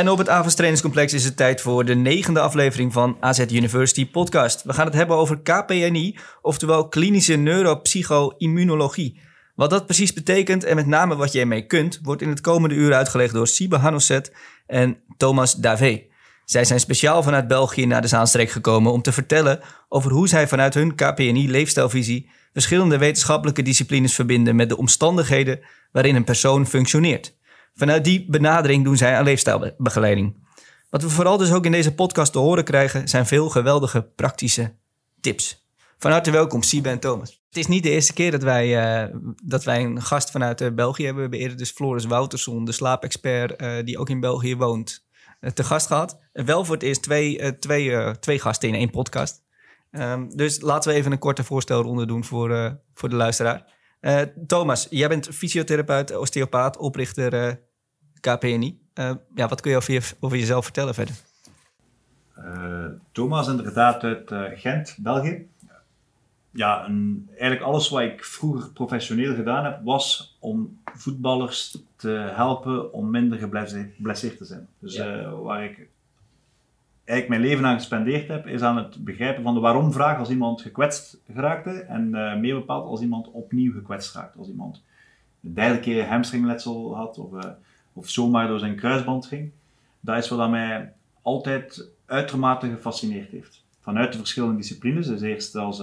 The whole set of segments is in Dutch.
En op het Avonds Trainingscomplex is het tijd voor de negende aflevering van AZ University Podcast. We gaan het hebben over KPNI, oftewel klinische neuropsycho-immunologie. Wat dat precies betekent en met name wat je ermee kunt, wordt in het komende uur uitgelegd door Sibe Hanoset en Thomas Davé. Zij zijn speciaal vanuit België naar de Zaanstreek gekomen om te vertellen over hoe zij vanuit hun KPNI-leefstijlvisie verschillende wetenschappelijke disciplines verbinden met de omstandigheden waarin een persoon functioneert. Vanuit die benadering doen zij aan leefstijlbegeleiding. Wat we vooral dus ook in deze podcast te horen krijgen, zijn veel geweldige praktische tips. Van harte welkom, Siebe en Thomas. Het is niet de eerste keer dat wij, uh, dat wij een gast vanuit uh, België hebben. We hebben eerder dus Floris Wouterson, de slaapexpert, uh, die ook in België woont, te gast gehad. wel voor het eerst twee, twee, twee gasten in één podcast. Um, dus laten we even een korte voorstelronde doen voor, voor de luisteraar. Thomas, jij bent fysiotherapeut, osteopaat, oprichter KPNI. ja, wat kun je over, je over jezelf vertellen verder? Thomas, inderdaad uit Gent, België ja, een, eigenlijk alles wat ik vroeger professioneel gedaan heb, was om voetballers te helpen om minder geblesseerd te zijn. Dus uh, waar ik eigenlijk mijn leven aan gespendeerd heb, is aan het begrijpen van de waarom-vraag als iemand gekwetst geraakte en uh, meer bepaald als iemand opnieuw gekwetst raakt. Als iemand de derde keer hamstringletsel had of, uh, of zomaar door zijn kruisband ging. Dat is wat mij altijd uitermate gefascineerd heeft. Vanuit de verschillende disciplines. Dus eerst als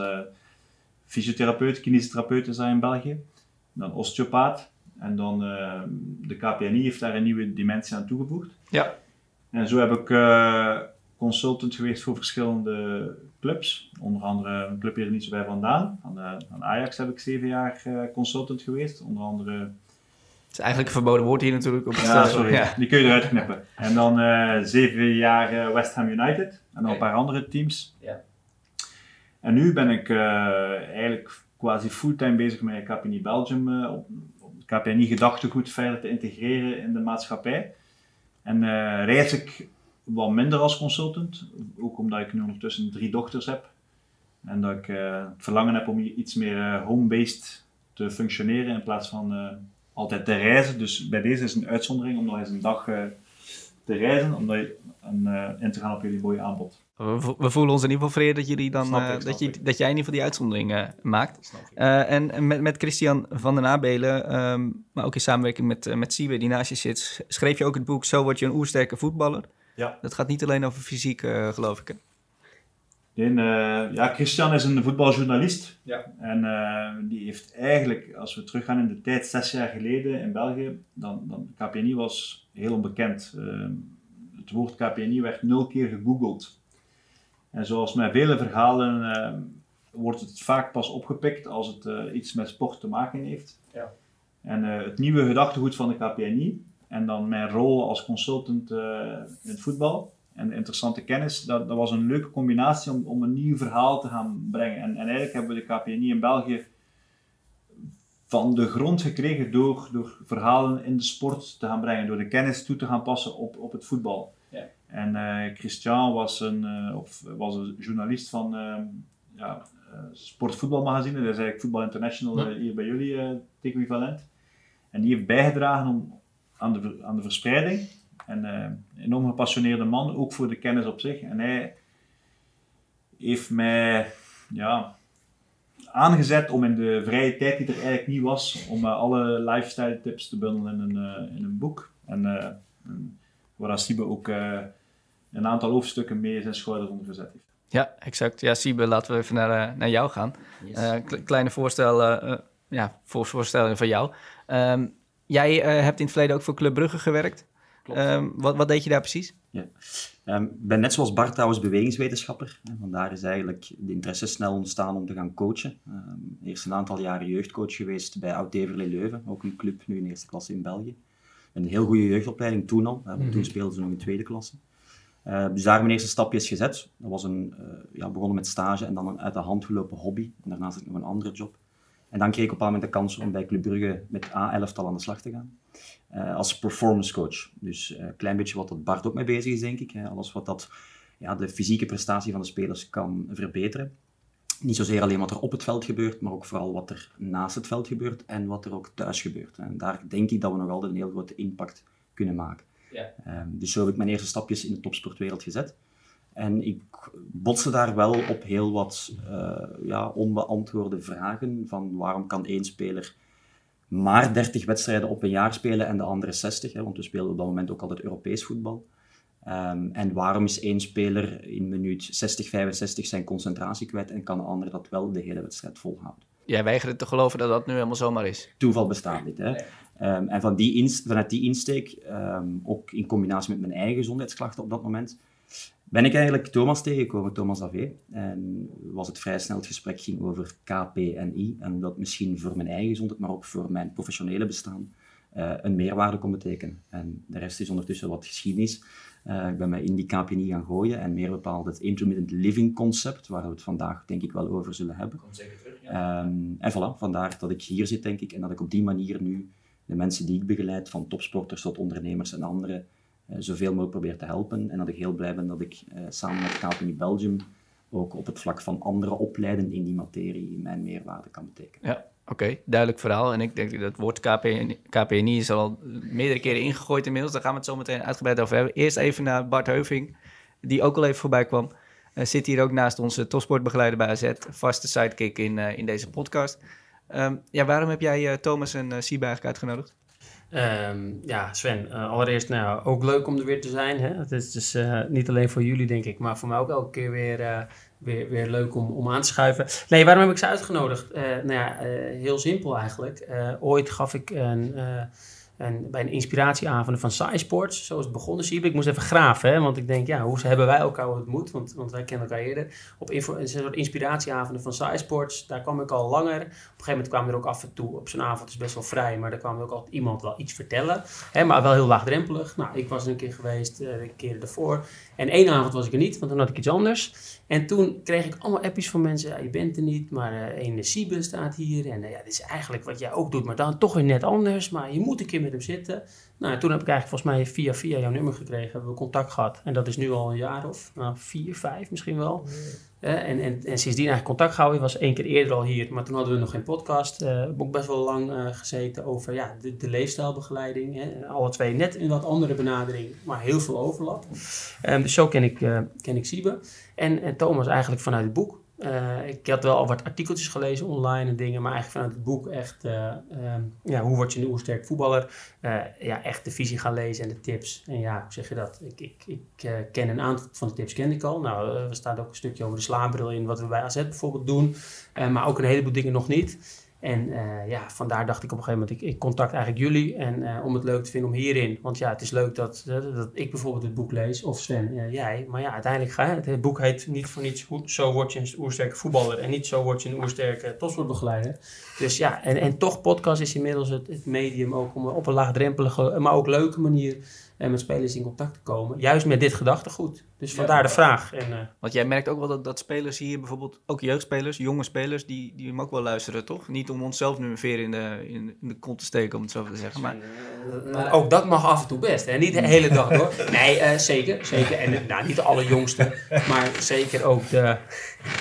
fysiotherapeut, kinesitherapeut is dat in België. Dan osteopaat. En dan de KPNI heeft daar een nieuwe dimensie aan toegevoegd. Ja. En zo heb ik consultant geweest voor verschillende clubs. Onder andere een club hier niet zo bij vandaan. Aan, de, aan Ajax heb ik zeven jaar uh, consultant geweest. Onder andere... Het is eigenlijk een verboden woord hier natuurlijk. Op het ja, sorry. Ja. Die kun je eruit knippen. En dan zeven jaar West Ham United. En dan een paar andere teams. Ja. En nu ben ik eigenlijk quasi fulltime bezig met KPNI Belgium, op, op KPNI gedachtegoed verder te integreren in de maatschappij. En reis ik wat minder als consultant, ook omdat ik nu ondertussen drie dochters heb. En dat ik het verlangen heb om iets meer home-based te functioneren in plaats van altijd te reizen. Dus bij deze is een uitzondering om nog eens een dag te reizen, om in te gaan op jullie mooie aanbod. We, voelen ons in ieder geval vrede dat, jullie dan, uh, dat, je, dat jij in ieder geval die uitzondering uh, maakt. Uh, en met, met Christian van den Abelen, um, maar ook in samenwerking met, met Siebe, die naast je zit, schreef je ook het boek Zo word je een oersterke voetballer. Ja. Dat gaat niet alleen over fysiek, geloof ik. Hè? Nee, ja, Christian is een voetbaljournalist. Ja. En die heeft eigenlijk, als we teruggaan in de tijd, zes jaar geleden in België, dan, dan KPNI was heel onbekend. Ehm, het woord KPNI werd nul keer gegoogeld. En zoals met vele verhalen uh, wordt het vaak pas opgepikt als het uh, iets met sport te maken heeft. Ja. En uh, het nieuwe gedachtegoed van de KPNI en dan mijn rol als consultant in het voetbal en interessante kennis, dat, dat was een leuke combinatie om, om een nieuw verhaal te gaan brengen. En, en eigenlijk hebben we de KPNI in België van de grond gekregen door, door verhalen in de sport te gaan brengen, door de kennis toe te gaan passen op, op het voetbal. En uh, Christian was een, uh, of was een journalist van uh, ja, Sportvoetbalmagazine, dat is eigenlijk Voetbal International hier bij jullie het equivalent. En die heeft bijgedragen om, aan, de, aan de verspreiding. En een enorm gepassioneerde man, ook voor de kennis op zich. En hij heeft mij ja, aangezet om in de vrije tijd die er eigenlijk niet was, om alle lifestyle tips te bundelen in een, in een boek. En waar Siebe ook een aantal hoofdstukken mee zijn schouder ondergezet heeft. Ja, exact. Ja, Siebe, laten we even naar, uh, naar jou gaan. Yes. Uh, kleine voorstel, uh, ja, voorstelling van jou. Um, jij hebt in het verleden ook voor Club Brugge gewerkt. Um, wat, wat deed je daar precies? Ja. Um, ik ben net zoals Bart trouwens bewegingswetenschapper. Vandaar is eigenlijk de interesse snel ontstaan om te gaan coachen. eerst een aantal jaren jeugdcoach geweest bij Oud-Deverlee Leuven, ook een club nu in eerste klasse in België. Een heel goede jeugdopleiding toen al, mm -hmm. toen speelden ze nog in tweede klasse. Uh, dus daar mijn eerste stapjes gezet. Dat was een, uh, ja, begonnen met stage en dan een uit de hand gelopen hobby. En daarnaast had ik nog een andere job. En dan kreeg ik op een moment de kans om bij Club Brugge met A11-tal aan de slag te gaan. Uh, als performance coach. Dus een klein beetje wat dat Bart ook mee bezig is, denk ik. Hè. Alles wat dat, ja, de fysieke prestatie van de spelers kan verbeteren. Niet zozeer alleen wat er op het veld gebeurt, maar ook vooral wat er naast het veld gebeurt en wat er ook thuis gebeurt. En daar denk ik dat we nog altijd een heel grote impact kunnen maken. Ja. Um, dus zo heb ik mijn eerste stapjes in de topsportwereld gezet. En ik botste daar wel op heel wat uh, ja, onbeantwoorde vragen van waarom kan één speler maar 30 wedstrijden op een jaar spelen en de andere 60, hè, want we speelden op dat moment ook altijd Europees voetbal. Um, en waarom is één speler in minuut 60, 65 zijn concentratie kwijt en kan de andere dat wel de hele wedstrijd volhouden? Jij weigert te geloven dat dat nu helemaal zomaar is. Toeval bestaat niet. Hè? Um, en van die vanuit die insteek, um, ook in combinatie met mijn eigen gezondheidsklachten op dat moment, ben ik eigenlijk Thomas tegengekomen, Thomas Ave. En was het vrij snel het gesprek ging over KPNI. En dat misschien voor mijn eigen gezondheid, maar ook voor mijn professionele bestaan, uh, een meerwaarde kon betekenen. En de rest is ondertussen wat geschiedenis. Uh, ik ben mij in die KPNI gaan gooien en meer bepaald het intermittent living concept, waar we het vandaag denk ik wel over zullen hebben. Kom zeker terug, ja. Um, en voilà, vandaar dat ik hier zit denk ik en dat ik op die manier nu de mensen die ik begeleid, van topsporters tot ondernemers en anderen, zoveel mogelijk probeer te helpen. En dat ik heel blij ben dat ik uh, samen met KPNI Belgium ook op het vlak van andere opleiden in die materie mijn meerwaarde kan betekenen. Ja. Oké, duidelijk verhaal. En ik denk dat het woord KPNI, KPNI is al meerdere keren ingegooid inmiddels. Daar gaan we het zo meteen uitgebreid over hebben. Eerst even naar Bart Heuving, die ook al even voorbij kwam. Uh, zit hier ook naast onze topsportbegeleider bij AZ, vaste sidekick in, in deze podcast. Um, ja, waarom heb jij Thomas en uh, uitgenodigd? Um, ja, Sven, uh, allereerst nou, ook leuk om er weer te zijn. Hè? Het is dus niet alleen voor jullie, denk ik, maar voor mij ook elke keer weer, weer, weer leuk om, om aan te schuiven. Nee, waarom heb ik ze uitgenodigd? nou ja, heel simpel eigenlijk. ooit gaf ik een en bij een inspiratieavonden van SciSports, zo is het begonnen, zie ik. moest even graven, hè, want ik denk, ja, hoe hebben wij elkaar ontmoet? Want, want wij kennen elkaar eerder. Op een soort inspiratieavonden van SciSports, daar kwam ik al langer. Op een gegeven moment kwam er ook af en toe, op zo'n avond is best wel vrij, maar daar kwam ook altijd iemand wel iets vertellen. Hè, maar wel heel laagdrempelig. Nou, ik was er een keer geweest, uh, de keren ervoor. En één avond was ik er niet, want dan had ik iets anders. En toen kreeg ik allemaal appjes van mensen, ja, je bent er niet, maar uh, een Siebe staat hier. En uh, ja, dit is eigenlijk wat jij ook doet, maar dan toch weer net anders. Maar je moet een keer met hem zitten. Nou, toen heb ik eigenlijk volgens mij via via jouw nummer gekregen, hebben we contact gehad. En dat is nu al een jaar of nou, vier, vijf misschien wel. Uh, en, en, en sindsdien eigenlijk contact gehouden. Ik was één keer eerder al hier, maar toen hadden we nog geen podcast. Uh, heb ook best wel lang uh, gezeten over ja, de, de leefstijlbegeleiding. Hè. Alle twee net een wat andere benadering, maar heel veel overlap. Um, dus zo ken ik, ken ik Siebe. En, en Thomas eigenlijk vanuit het boek. Uh, ik had wel al wat artikeltjes gelezen online en dingen, maar eigenlijk vanuit het boek echt, uh, um, ja, hoe word je een oersterk voetballer? Uh, ja, echt de visie gaan lezen en de tips. En ja, hoe zeg je dat? Ik, ik, ik ken een aantal van de tips, kende ik al. Nou, er staat ook een stukje over de slaapbril in, wat we bij AZ bijvoorbeeld doen, maar ook een heleboel dingen nog niet. En uh, ja, vandaar dacht ik op een gegeven moment, ik, ik contact eigenlijk jullie. En uh, om het leuk te vinden om hierin. Want ja, het is leuk dat, dat, dat ik bijvoorbeeld het boek lees. Of Sven, jij. Maar ja, uiteindelijk ga. Het boek heet niet voor niets Zo word je een oersterke voetballer. En niet Zo word je een oersterke topsportbegeleider. Dus ja, en, en toch podcast is inmiddels het, het medium ook om op een laagdrempelige, maar ook leuke manier met spelers in contact te komen. Juist met dit gedachtegoed. Dus vandaar de vraag. En, uh, Want jij merkt ook wel dat, dat spelers hier bijvoorbeeld, ook jeugdspelers, jonge spelers, die, die hem ook wel luisteren, toch? Niet om onszelf nu een veer in de, in, in de kont te steken, om het zo te zeggen. Maar, uh, ook dat mag af en toe best. Hè? Niet de hele dag hoor. Nee, uh, zeker. zeker. En nou, niet de allerjongste, maar zeker ook de,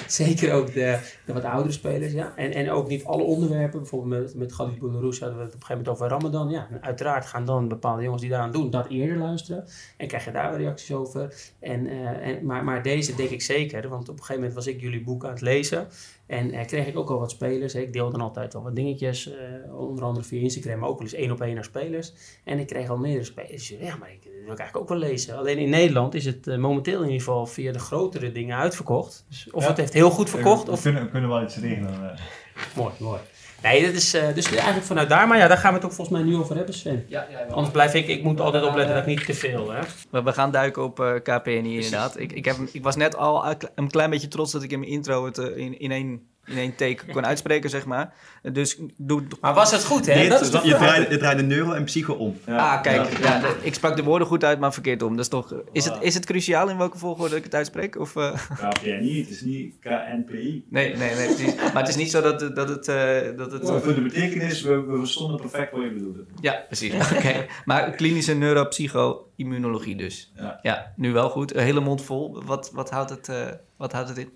zeker ook de, de wat oudere spelers. Ja. En, en ook niet alle onderwerpen. Bijvoorbeeld met, met Khalid Boulourouche hadden we het op een gegeven moment over Ramadan. Ja, en uiteraard gaan dan bepaalde jongens die daaraan doen, dat eerder luisteren. En krijg je daar weer reacties over. En, uh, en, maar, maar deze denk ik zeker, want op een gegeven moment was ik jullie boek aan het lezen. En uh, kreeg ik ook al wat spelers. Ik deel dan altijd al wat dingetjes, uh, onder andere via Instagram, maar ook wel eens één op één naar spelers. En ik kreeg al meerdere spelers. Ja, maar ik wil eigenlijk ook wel lezen. Alleen in Nederland is het momenteel in ieder geval via de grotere dingen uitverkocht. Dus of ja. het heeft heel goed verkocht. We, of... kunnen, we kunnen wel iets regelen. Mooi, mooi. Nee, dat is uh, dus eigenlijk vanuit daar. Maar ja, daar gaan we het ook volgens mij nu over hebben, Sven. Ja, ja, Anders blijf ik, ik moet altijd opletten dat ik niet te veel hè. We, we gaan duiken op uh, KPNI inderdaad. Ik, ik, heb, ik was net al een klein beetje trots dat ik in mijn intro het uh, in, in één in één take kon uitspreken, zeg maar. Dus doe... Maar was het goed, hè? Dat je, draait, je draait de neuro en psycho om. ah, kijk, ja. ik sprak de woorden goed uit, maar verkeerd om. Dat is toch... Is het, is het cruciaal in welke volgorde ik het uitspreek? Of, eh, KPNI, het is niet KNPI. Nee, nee, nee, precies. Maar het is niet zo dat, dat het... eh, dat het Voor de betekenis, we, we verstonden perfect wat je bedoelde. Ja, precies. Oké. Maar klinische neuropsycho-immunologie dus. Ja. nu wel goed. Een hele mond vol. Wat, wat, houdt, het, eh, wat houdt het in?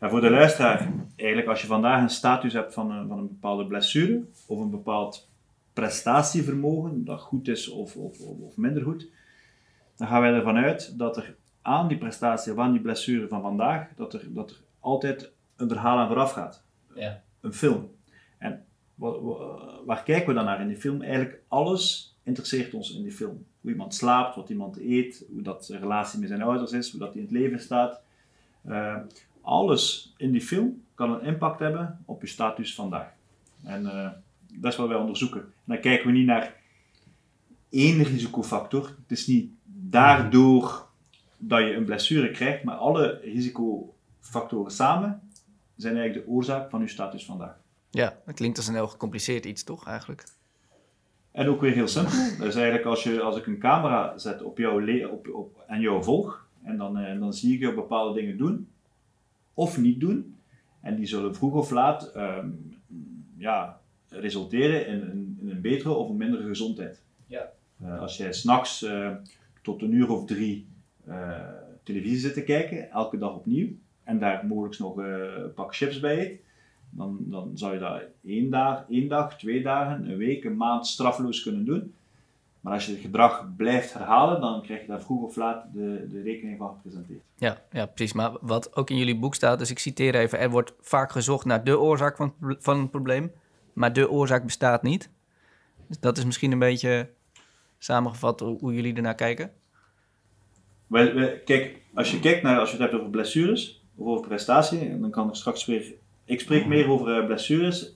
Voor de luisteraar, eigenlijk als je vandaag een status hebt van een, van een bepaalde blessure of een bepaald prestatievermogen, dat goed is of, of, of, minder goed, dan gaan wij ervan uit dat er aan die prestatie of aan die blessure van vandaag, dat er, dat er altijd een verhaal aan vooraf gaat. Ja. Een film. En wa- waar kijken we dan naar in die film? Eigenlijk alles interesseert ons in die film. Hoe iemand slaapt, wat iemand eet, hoe dat relatie met zijn ouders is, hoe dat hij in het leven staat. Eh, alles in die film kan een impact hebben op je status vandaag. En eh, dat is wat wij onderzoeken. En dan kijken we niet naar één risicofactor. Het is niet daardoor dat je een blessure krijgt, maar alle risicofactoren samen zijn eigenlijk de oorzaak van je status vandaag. Ja, dat klinkt als een heel gecompliceerd iets, toch eigenlijk? En ook weer heel simpel. Dat is eigenlijk als, je, als ik een camera zet op jouw op, op, en jou volg, en dan, eh, dan zie ik je bepaalde dingen doen, of niet doen. En die zullen vroeg of laat ehm, ja, resulteren in, een- in een betere of een mindere gezondheid. Ja. Eh, als jij s'nachts eh tot een uur of drie eh, televisie zit te kijken, elke dag opnieuw, en daar mogelijk nog een pak chips bij eet, dan, dan zou je dat één dag, één dag, twee dagen, een week, een maand straffeloos kunnen doen. Maar als je het gedrag blijft herhalen, dan krijg je daar vroeg of laat de, de rekening van gepresenteerd. Ja, ja, precies. Maar wat ook in jullie boek staat, dus ik citeer even: er wordt vaak gezocht naar de oorzaak van, van een probleem, maar de oorzaak bestaat niet. Dus dat is misschien een beetje samengevat hoe, jullie ernaar kijken. Wij- kijk, als je kijkt naar, als je het hebt over blessures of over prestatie, dan kan ik straks weer. Ik spreek meer over eh, blessures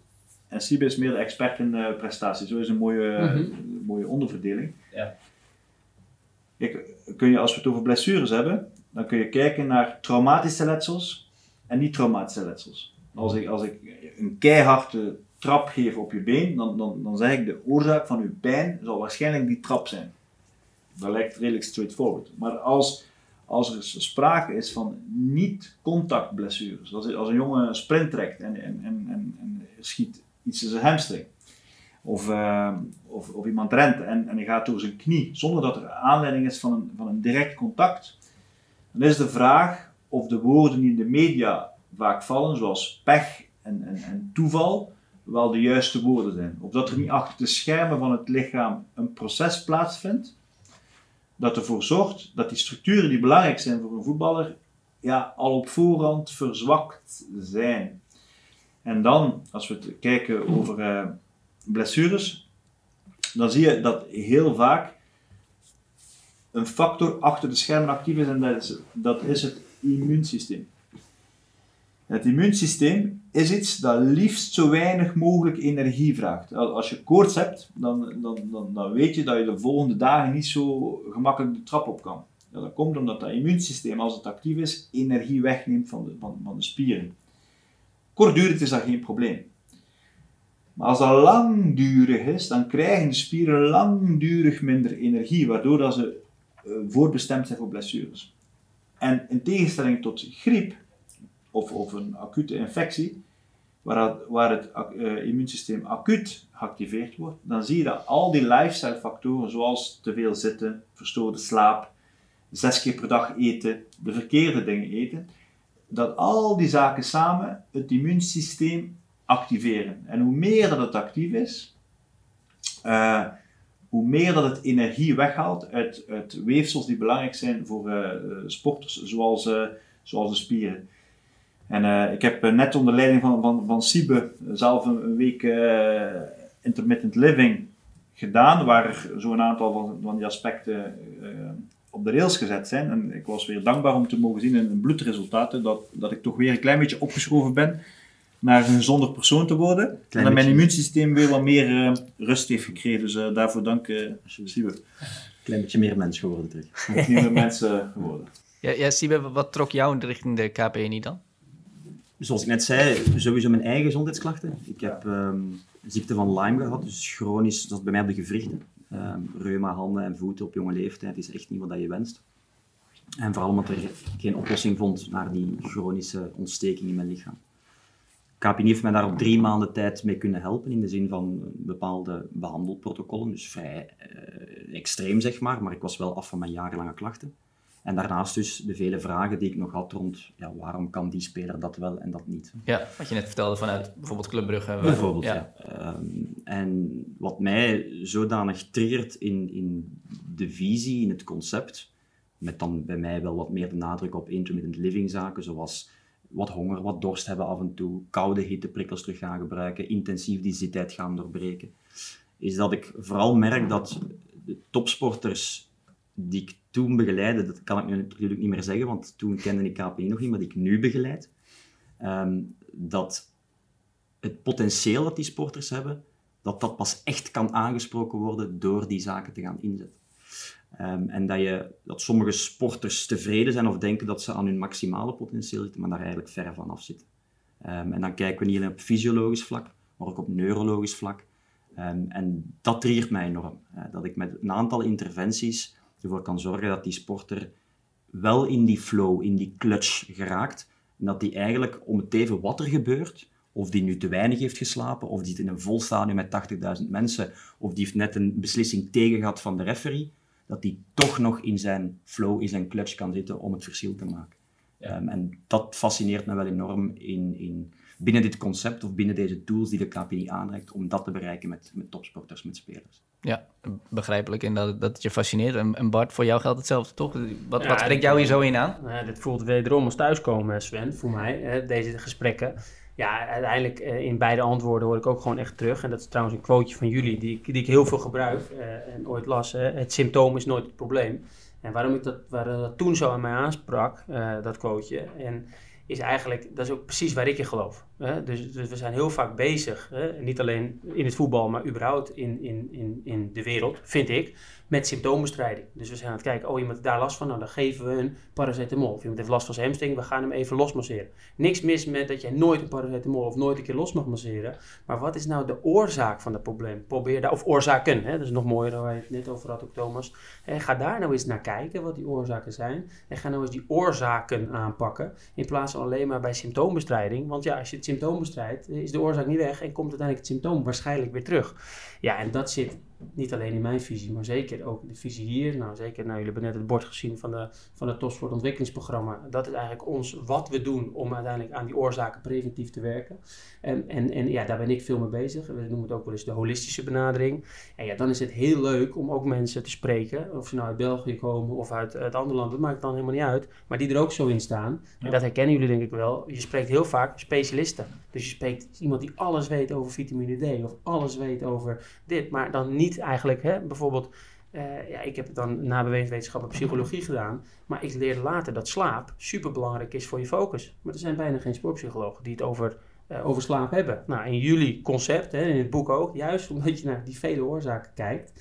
en Sibe is meer de expert in eh, prestatie. Zo is een mooie, Mhm. mooie onderverdeling. Ja. Kijk, kun je, als we het over blessures hebben, dan kun je kijken naar traumatische letsels en niet-traumatische letsels. Als ik, als ik een keiharde trap geef op je been, dan, dan, dan zeg ik de oorzaak van je pijn zal waarschijnlijk die trap zijn. Dat lijkt redelijk straightforward. Maar als, als er sprake is van niet-contactblessures, als, als een jongen sprint trekt en, en, en, en, schiet iets in zijn hamstring, of, eh, of, of iemand rent en, en hij gaat door zijn knie zonder dat er aanleiding is van een, van een direct contact, dan is de vraag of de woorden die in de media vaak vallen, zoals pech en, en, en toeval, wel de juiste woorden zijn. Of dat er niet achter de schermen van het lichaam een proces plaatsvindt, dat ervoor zorgt dat die structuren die belangrijk zijn voor een voetballer, ja, al op voorhand verzwakt zijn. En dan, als we kijken over eh, blessures, dan zie je dat heel vaak een factor achter de schermen actief is en dat is, dat is het immuunsysteem. Het immuunsysteem is iets dat liefst zo weinig mogelijk energie vraagt. Al- Als je koorts hebt, dan, dan, dan, dan weet je dat je de volgende dagen niet zo gemakkelijk de trap op kan. Ja, dat komt omdat dat immuunsysteem, als het actief is, energie wegneemt van de, van, van de spieren. Kortdurend is dat geen probleem. Maar als dat langdurig is, dan krijgen de spieren langdurig minder energie, waardoor dat ze eh, voorbestemd zijn voor blessures. En in tegenstelling tot griep of, of een acute infectie, waar het, waar het eh, immuunsysteem acuut geactiveerd wordt, dan zie je dat al die lifestyle factoren, zoals te veel zitten, verstoorde slaap, zes keer per dag eten, de verkeerde dingen eten, dat al die zaken samen het immuunsysteem activeren. En hoe meer dat het actief is, eh, hoe meer dat het energie weghaalt uit, uit weefsels die belangrijk zijn voor eh, eh, sporters, zoals, zoals de spieren. En ik heb net onder leiding van, van, van Siebe zelf een, week intermittent living gedaan, waar zo'n aantal van, van die aspecten op de rails gezet zijn. En ik was weer dankbaar om te mogen zien in de bloedresultaten dat, dat ik toch weer een klein beetje opgeschoven ben naar een gezonder persoon te worden. en dat mijn immuunsysteem weer wat meer eh, rust heeft gekregen. Dus eh, daarvoor dank, uh, Siebe. Klein beetje meer mens geworden terug. Meer mensen geworden. Ja, ja Siebe, wat trok jou in de richting de KPNI dan? Zoals ik net zei, sowieso mijn eigen gezondheidsklachten. Ik heb ehm, ziekte van Lyme gehad, dus chronisch, dat is bij mij op de gewrichten. Ehm, reuma, handen en voeten op jonge leeftijd is echt niet wat je wenst. En vooral omdat er geen oplossing vond naar die chronische ontsteking in mijn lichaam. KPN heeft mij daar op drie maanden tijd mee kunnen helpen, in de zin van bepaalde behandelprotocollen, dus vrij eh, extreem zeg maar, maar ik was wel af van mijn jarenlange klachten. En daarnaast dus de vele vragen die ik nog had rond ja, waarom kan die speler dat wel en dat niet. Ja, wat je net vertelde vanuit bijvoorbeeld Club Brugge. Bijvoorbeeld, ja. Ehm, en wat mij zodanig triggert in, in de visie, in het concept, met dan bij mij wel wat meer de nadruk op intermittent living zaken, zoals wat honger, wat dorst hebben af en toe, koude hitteprikkels terug gaan gebruiken, intensief die zittijd gaan doorbreken, is dat ik vooral merk dat de topsporters die ik toen begeleidde, dat kan ik nu natuurlijk niet meer zeggen, want toen kende ik KPI nog niet, maar ik nu begeleid, ehm, dat het potentieel dat die sporters hebben, dat dat pas echt kan aangesproken worden door die zaken te gaan inzetten. Ehm, en dat, je, dat sommige sporters tevreden zijn of denken dat ze aan hun maximale potentieel zitten, maar daar eigenlijk ver van af zitten. Ehm, en dan kijken we niet alleen op fysiologisch vlak, maar ook op neurologisch vlak. en dat triggert mij enorm. dat ik met een aantal interventies ervoor kan zorgen dat die sporter wel in die flow, in die clutch geraakt. En dat die eigenlijk, om het even wat er gebeurt, of die nu te weinig heeft geslapen, of die zit in een vol stadion met 80.000 mensen, of die heeft net een beslissing tegen gehad van de referee, dat die toch nog in zijn flow, in zijn clutch kan zitten om het verschil te maken. Ehm, en dat fascineert me wel enorm in, in, binnen dit concept of binnen deze tools die de KPI aanreikt, om dat te bereiken met, met topsporters, met spelers. Ja, begrijpelijk en dat, dat het je fascineert. En, en Bart, voor jou geldt hetzelfde toch? Wat, wat spreekt jou hier zo in aan? Nou, dit voelt wederom als thuiskomen, Sven, voor mij, deze gesprekken. Ja, uiteindelijk uh, in beide antwoorden hoor ik ook gewoon echt terug. En dat is trouwens een quoteje van jullie, die, die ik heel veel gebruik uh, en ooit las. het symptoom is nooit het probleem. En waarom ik dat, waar dat toen zo aan mij aansprak, uh, dat quoteje, en is eigenlijk, dat is ook precies waar ik in geloof. Hè? Dus, dus, we zijn heel vaak bezig, hè? niet alleen in het voetbal, maar überhaupt in, in, in, in de wereld, vind ik, met symptoombestrijding. Dus we zijn aan het kijken, oh iemand heeft daar last van, nou dan geven we een paracetamol. Of iemand heeft last van zijn hamstring, we gaan hem even losmasseren. Niks mis met dat jij nooit een paracetamol of nooit een keer los mag masseren. Maar wat is nou de oorzaak van het probleem? Probeer daar, of oorzaken, hè? dat is nog mooier dan waar je het net over had ook Thomas. En ga daar nou eens naar kijken wat die oorzaken zijn. En ga nou eens die oorzaken aanpakken, in plaats van alleen maar bij symptoombestrijding. Want ja, als je het symptoom bestrijdt, is de oorzaak niet weg en komt uiteindelijk het symptoom waarschijnlijk weer terug. Ja, en dat zit niet alleen in mijn visie, maar zeker ook de visie hier. Nou, zeker, nou, jullie hebben net het bord gezien van, de, van het Topsport Ontwikkelingsprogramma. Dat is eigenlijk ons, wat we doen om uiteindelijk aan die oorzaken preventief te werken. En, en, en ja, daar ben ik veel mee bezig. We noemen het ook wel eens de holistische benadering. En ja, dan is het heel leuk om ook mensen te spreken, of ze nou uit België komen of uit, uit andere landen, dat maakt dan helemaal niet uit. Maar die er ook zo in staan. En dat herkennen jullie denk ik wel. Je spreekt heel vaak specialisten. Dus je spreekt iemand die alles weet over vitamine D of alles weet over dit, maar dan niet eigenlijk, hè, bijvoorbeeld, uh, ja, ik heb dan na bewegingswetenschap en psychologie gedaan, maar ik leerde later dat slaap super belangrijk is voor je focus. Maar er zijn bijna geen sportpsychologen die het over, uh, over slaap hebben. Nou, in jullie concept, hè, in het boek ook, juist omdat je naar die vele oorzaken kijkt.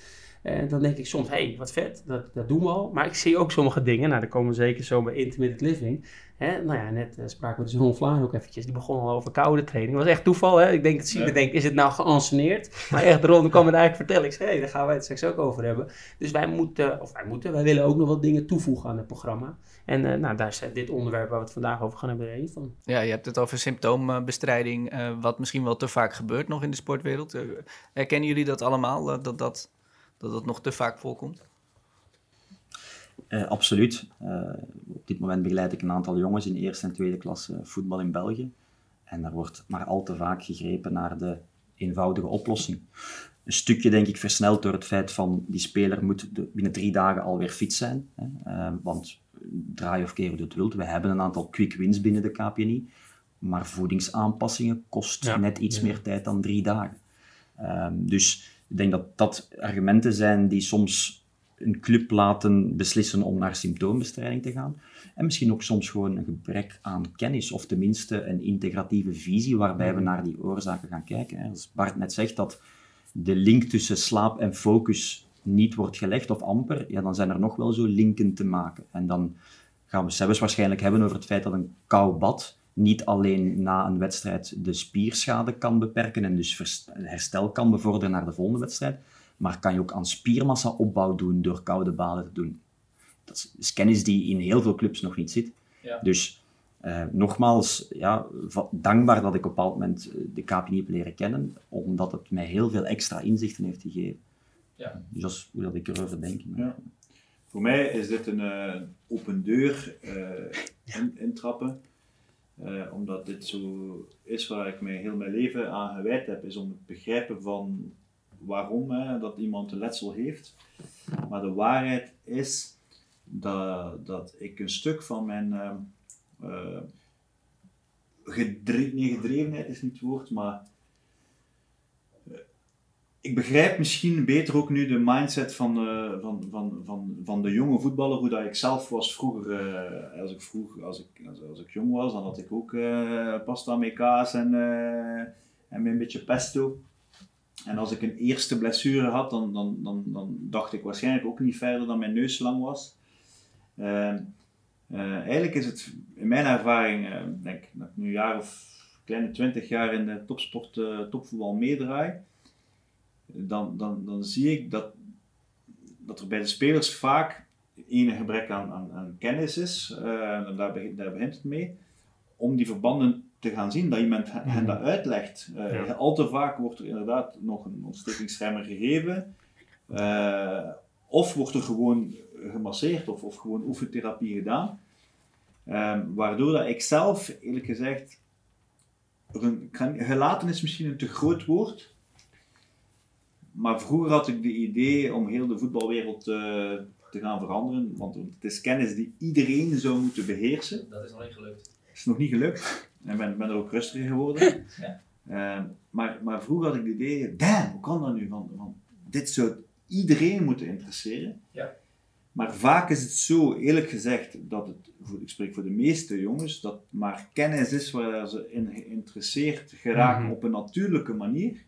En dan denk ik soms, hé, hey, wat vet, dat, dat doen we al. Maar ik zie ook sommige dingen, nou, daar komen we zeker zo bij intermittent living. Hè? Nou ja, net uh, spraken we dus Ron Vlaar ook eventjes. Die begon al over koude training. Dat was echt toeval, hè? Ik denk dat Siebe ja. denkt, is het nou geanceneerd? Maar echt, Ron kwam het eigenlijk vertellen. Ik zei, hé, hey, daar gaan wij het straks ook over hebben. Dus wij moeten, of wij moeten, wij willen ook nog wat dingen toevoegen aan het programma. En uh, nou, daar is dit onderwerp waar we het vandaag over gaan hebben een van. Ja, je hebt het over symptoombestrijding, uh, wat misschien wel te vaak gebeurt nog in de sportwereld. herkennen jullie dat allemaal, dat, dat, dat dat nog te vaak voorkomt? Uh, absoluut. Uh, op dit moment begeleid ik een aantal jongens in eerste en tweede klasse voetbal in België. En daar wordt maar al te vaak gegrepen naar de eenvoudige oplossing. Een stukje denk ik versneld door het feit van die speler moet de, binnen drie dagen alweer fit zijn. Hè? Uh, want draai of keer hoe het wilt. We hebben een aantal quick wins binnen de KPNI. Maar voedingsaanpassingen kost ja. net iets ja. meer tijd dan drie dagen. dus ik denk dat dat argumenten zijn die soms een club laten beslissen om naar symptoombestrijding te gaan. En misschien ook soms gewoon een gebrek aan kennis, of tenminste een integratieve visie waarbij we naar die oorzaken gaan kijken. Als Bart net zegt dat de link tussen slaap en focus niet wordt gelegd, of amper, ja, dan zijn er nog wel zo linken te maken. En dan gaan we zelfs waarschijnlijk hebben over het feit dat een koud bad niet alleen na een wedstrijd de spierschade kan beperken en dus herstel kan bevorderen naar de volgende wedstrijd, maar kan je ook aan spiermassa opbouw doen door koude baden te doen. Dat is- is kennis die in heel veel clubs nog niet zit. Ja. Dus eh, nogmaals, ja, dankbaar dat ik op een bepaald moment eh, de KPNI heb leren kennen, omdat het mij heel veel extra inzichten heeft gegeven. Ja. Dus dat is hoe dat ik erover denk. Ja. Voor mij is dit een eh, open deur eh, in, intrappen. Eh, omdat dit zo is waar ik mij heel mijn leven aan gewijd heb, is om het begrijpen van waarom dat iemand een letsel heeft. Maar de waarheid is dat, dat ik een stuk van mijn nee, gedrevenheid is niet het woord, maar ik begrijp misschien beter ook nu de mindset van, eh, van, van, van, van de jonge voetballer, hoe dat ik zelf was vroeger. eh, als, ik vroeg, als, ik, als, ik jong was, dan had ik ook eh, pasta met kaas en, eh, en een beetje pesto. En als ik een eerste blessure had, dan, dan, dan, dan dacht ik waarschijnlijk ook niet verder dan mijn neus lang was. Eh, eh, eigenlijk is het in mijn ervaring, denk dat ik nu een jaar of kleine twintig jaar in de topsport, topvoetbal meedraai, dan, dan, dan zie ik dat, dat er bij de spelers vaak een gebrek aan, aan, aan kennis is, en daar, begint, daar begint het mee, om die verbanden te gaan zien, dat iemand hen hen dat uitlegt. Eh, Ja. Al te vaak wordt er inderdaad nog een ontstekingsremmer gegeven, eh, of wordt er gewoon gemasseerd of, of gewoon oefentherapie gedaan. Ehm, waardoor dat ik zelf, eerlijk gezegd, er een, gelaten is misschien een te groot woord. Maar vroeger had ik de idee om heel de voetbalwereld eh, te gaan veranderen. Want het is kennis die iedereen zou moeten beheersen. Dat is nog niet gelukt. is nog niet gelukt. En ben, ben er ook rustiger geworden. Ja. Ehm, maar, maar vroeger had ik het idee, damn, hoe kan dat nu? Van, van, dit zou iedereen moeten interesseren. Ja. Maar vaak is het zo, eerlijk gezegd, dat het, ik spreek voor de meeste jongens, dat maar kennis is waar ze in geïnteresseerd geraken Mhm. op een natuurlijke manier.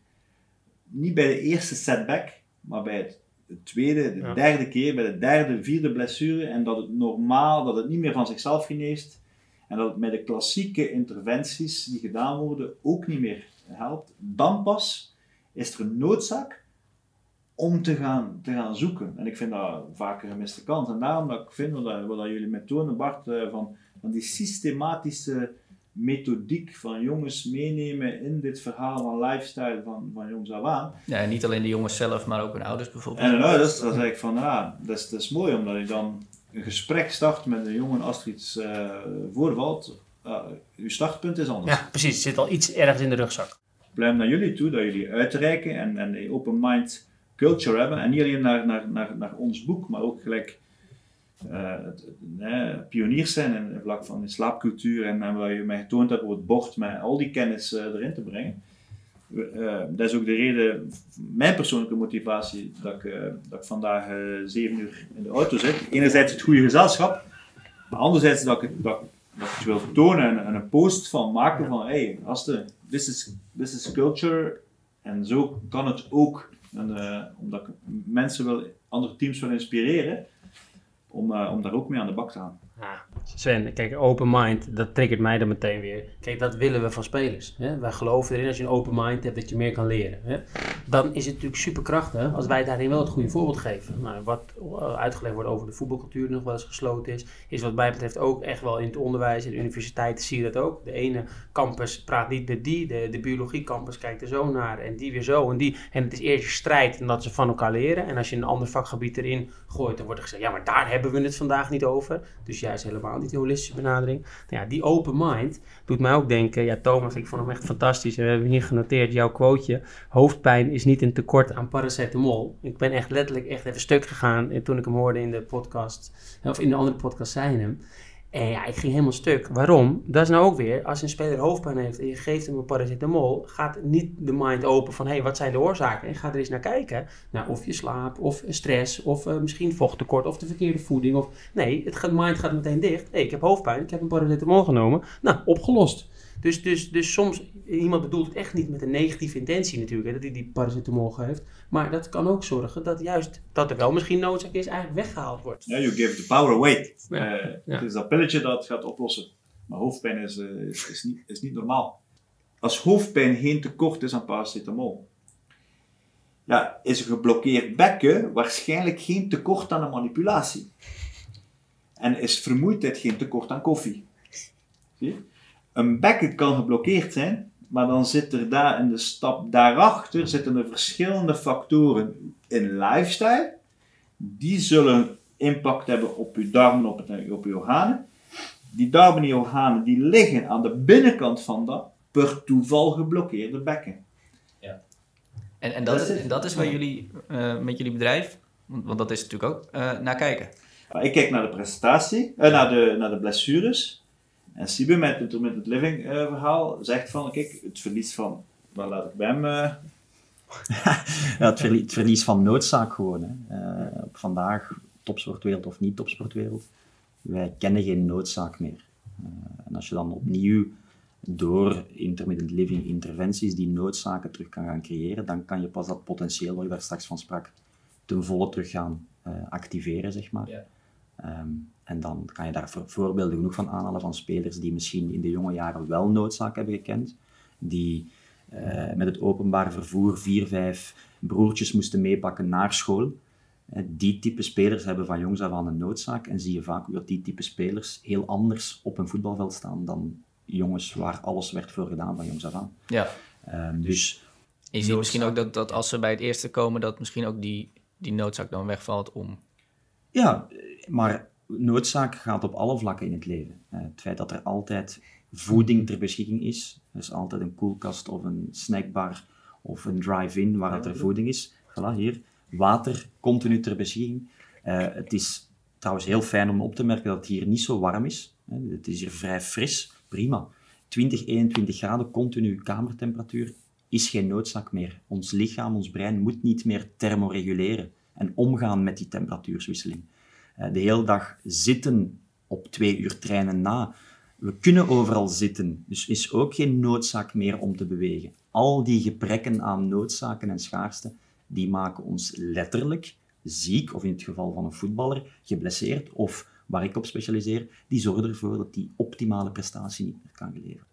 Niet bij de eerste setback, maar bij het, de tweede, de Ja. derde keer, bij de derde, vierde blessure. En dat het normaal, dat het niet meer van zichzelf geneest. En dat het met de klassieke interventies die gedaan worden ook niet meer helpt. Dan pas is er een noodzaak om te gaan, te gaan zoeken. En ik vind dat vaak een gemiste kans. En daarom dat ik vind, wat, dat- wat dat jullie met tonen, Bart, eh, van, van die systematische methodiek van jongens meenemen in dit verhaal van lifestyle van, van jongs af aan. Ja, en niet alleen de jongens zelf, maar ook hun ouders bijvoorbeeld. En dan ouders, dan zeg ik van, ja, dat is, dat is mooi, omdat je dan een gesprek start met een jongen als er iets eh, voorvalt. Ja, uw startpunt is anders. Ja, precies. Zit al iets ergens in de rugzak. Blijf naar jullie toe, dat jullie uitreiken en, en een open mind culture hebben. En niet alleen naar, naar, naar, naar ons boek, maar ook gelijk het, het, pioniers zijn in het vlak van de slaapcultuur en, en wat je mij getoond hebt op het bord, met al die kennis eh, erin te brengen. Eh, dat is ook de reden, mijn persoonlijke motivatie, dat ik, eh, dat ik vandaag eh, zeven uur in de auto zit. Enerzijds het goede gezelschap, maar anderzijds dat ik, dat, dat ik het wil tonen en, en een post van maken van, hey, gasten, this is, this is culture en zo kan het ook. En, eh, omdat ik mensen wil, andere teams wil inspireren om, eh, om daar ook mee aan de bak te gaan. Ja, Sven, kijk, open mind, dat triggert mij dan meteen weer. Kijk, dat willen we van spelers. Hè? Wij geloven erin als je een open mind hebt dat je meer kan leren. Hè? Dan is het natuurlijk superkrachtig als wij daarin wel het goede voorbeeld geven. Nou, wat eh, uitgelegd wordt over de voetbalcultuur nog wel eens gesloten is, is wat mij betreft ook echt wel in het onderwijs. In de universiteiten zie je dat ook. De ene campus praat niet met die, de, de biologie campus kijkt er zo naar en die weer zo en die. En het is eerst je strijd en dat ze van elkaar leren. En als je een ander vakgebied erin gooit, dan wordt er gezegd, ja, maar daar hebben we het vandaag niet over. Dus juist helemaal niet de holistische benadering. Nou ja, die open mind doet mij ook denken, ja Thomas, ik vond hem echt fantastisch. We hebben hier genoteerd jouw quoteje. Hoofdpijn is niet een tekort aan paracetamol. Ik ben echt letterlijk echt even stuk gegaan en toen ik hem hoorde in de podcast, of in de andere podcast hij hem. Ja, ik ging helemaal stuk. Waarom? Dat is nou ook weer, als een speler hoofdpijn heeft en je geeft hem een paracetamol, gaat niet de mind open van, hé, hey, wat zijn de oorzaken? En ga er eens naar kijken. Naar of je slaap, of stress, of eh, misschien vochttekort, of de verkeerde voeding. Of... Nee, het mind gaat meteen dicht. Hé, ik heb hoofdpijn, ik heb een paracetamol genomen. Nou, opgelost. Dus, dus, dus soms, iemand bedoelt het echt niet met een negatieve intentie natuurlijk, hè, dat hij die paracetamol geeft. Maar dat kan ook zorgen dat juist, dat er wel misschien noodzaak is, eigenlijk weggehaald wordt. Ja, you give the power away. Ja, Eh, ja. Het is dat pilletje dat gaat oplossen. Maar hoofdpijn is, eh, is, is, niet, is niet normaal. Als hoofdpijn geen tekort is aan paracetamol, ja, is een geblokkeerd bekken waarschijnlijk geen tekort aan een manipulatie. En is vermoeidheid geen tekort aan koffie. Zie je? Een bekken kan geblokkeerd zijn, maar dan zit er daar in de stap daarachter zitten er verschillende factoren in lifestyle. Die zullen impact hebben op je darmen, op, het, op je organen. Die darmen en organen die liggen aan de binnenkant van dat per toeval geblokkeerde bekken. En, en, dat, is, en dat is waar jullie uh, met jullie bedrijf, want, want, dat is natuurlijk ook, uh, naar kijken. Ik kijk naar de presentatie, uh, naar, de, naar de blessures. En Sibe met het, met het living verhaal zegt van, kijk, het verlies van, waar laat ik bij hem... ja, het, verlies, het, verlies, van noodzaak gewoon. Hè. vandaag, topsportwereld of niet topsportwereld, wij kennen geen noodzaak meer. en als je dan opnieuw door intermittent living interventies die noodzaken terug kan gaan creëren, dan kan je pas dat potentieel waar je daar straks van sprak, ten volle terug gaan uh, activeren, zeg maar. Ja. Um, en dan kan je daar voorbeelden genoeg van aanhalen van spelers die misschien in de jonge jaren wel noodzaak hebben gekend, die uh, met het openbaar vervoer vier, vijf broertjes moesten meepakken naar school. Uh, die type spelers hebben van jongs af aan een noodzaak en zie je vaak dat die type spelers heel anders op een voetbalveld staan dan jongens waar alles werd voor gedaan van jongs af aan. Ja. Um, dus je ziet misschien ook dat, dat als ze bij het eerste komen, dat misschien ook die, die noodzaak dan wegvalt om. Ja, maar noodzaak gaat op alle vlakken in het leven. Uh, het feit dat er altijd voeding ter beschikking is, dus altijd een koelkast of een snackbar of een drive-in waar er voeding is. Voilà, hier. Water continu ter beschikking. Uh, het is trouwens heel fijn om op te merken dat het hier niet zo warm is. Het is hier vrij fris prima. 20, 21 graden continu kamertemperatuur is geen noodzaak meer. Ons lichaam, ons brein moet niet meer thermoreguleren en omgaan met die temperatuurswisseling. Eh, de hele dag zitten op twee uur treinen na. We kunnen overal zitten, dus is ook geen noodzaak meer om te bewegen. Al die geprekken aan noodzaken en schaarste, die maken ons letterlijk ziek, of in het geval van een voetballer, geblesseerd of waar ik op specialiseer, die zorgen ervoor dat die optimale prestatie niet meer kan geleverd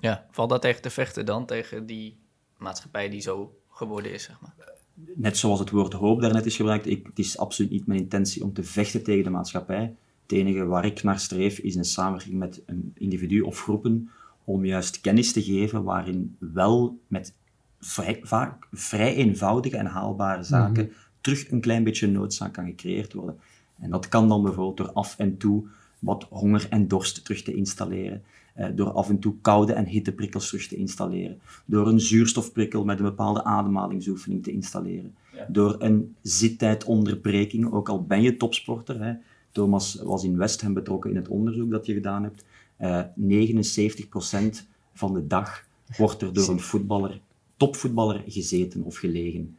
Ja, valt dat tegen te vechten dan, tegen die maatschappij die zo geworden is, zeg maar? Net zoals het woord hoop daarnet is gebruikt, ik, het is absoluut niet mijn intentie om te vechten tegen de maatschappij. Het enige waar ik naar streef is een samenwerking met een individu of groepen om juist kennis te geven waarin wel met vrij, vaak vrij eenvoudige en haalbare zaken mm -hmm. terug een klein beetje noodzaak kan gecreëerd worden. En dat kan dan bijvoorbeeld door af en toe wat honger en dorst terug te installeren. Eh, door af en toe koude en hitteprikkels terug te installeren. Door een zuurstofprikkel met een bepaalde ademhalingsoefening te installeren. Ja. Door een zittijdonderbreking, ook al ben je topsporter. Hè. Thomas was in West Ham betrokken in het onderzoek dat je gedaan hebt. Uh, 79% van de dag wordt er door een voetballer, topvoetballer gezeten of gelegen.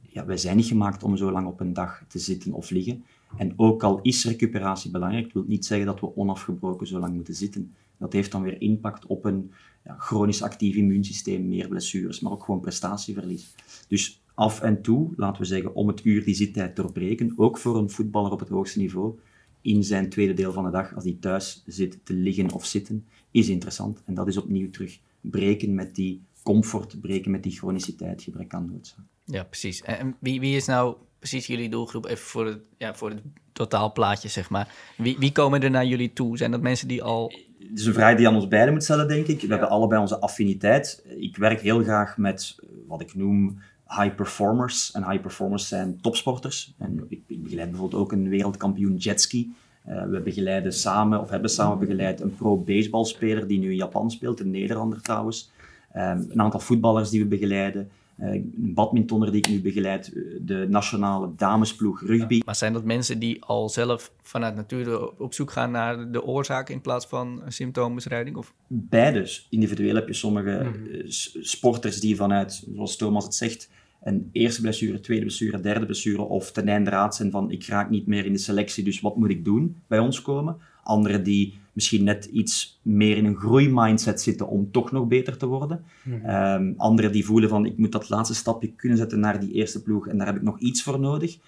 Ja, wij zijn niet gemaakt om zo lang op een dag te zitten of liggen. En ook al is recuperatie belangrijk, wil niet zeggen dat we onafgebroken zo lang moeten zitten. Dat heeft dan weer impact op een ja, chronisch actief immuunsysteem, meer blessures, maar ook gewoon prestatieverlies. Dus af en toe, laten we zeggen, om het uur die zittijd doorbreken, ook voor een voetballer op het hoogste niveau, in zijn tweede deel van de dag, als hij thuis zit te liggen of zitten, is interessant. En dat is opnieuw terug breken met die comfort, breken met die chroniciteit, gebrek aan noodzaak. Ja, precies. En wie, wie is nou precies jullie doelgroep? Even voor het, ja, voor het totaalplaatje, zeg maar. Wie, wie komen er naar jullie toe? Zijn dat mensen die al... Het is een vraag die aan ons beiden moet stellen, denk ik. We hebben allebei onze affiniteit. Ik werk heel graag met wat ik noem high performers. En high performers zijn topsporters. En ik, ik begeleid bijvoorbeeld ook een wereldkampioen jetski. Uh, we begeleiden samen, of hebben samen begeleid, een pro-baseballspeler die nu in Japan speelt, een Nederlander trouwens. Um, een aantal voetballers die we begeleiden. Een badmintonner die ik nu begeleid, de nationale damesploeg rugby. Maar zijn dat mensen die al zelf vanuit natuur op zoek gaan naar de oorzaak in plaats van symptoombestrijding? Of? Beide. Individueel heb je sommige mm -hmm. sporters die vanuit, zoals Thomas het zegt, een eerste blessure, tweede blessure, derde blessure of ten einde raad zijn van ik raak niet meer in de selectie, dus wat moet ik doen, bij ons komen. Anderen die misschien net iets meer in een groeimindset zitten om toch nog beter te worden. Hmm. Um, anderen die voelen van ik moet dat laatste stapje kunnen zetten naar die eerste ploeg en daar heb ik nog iets voor nodig.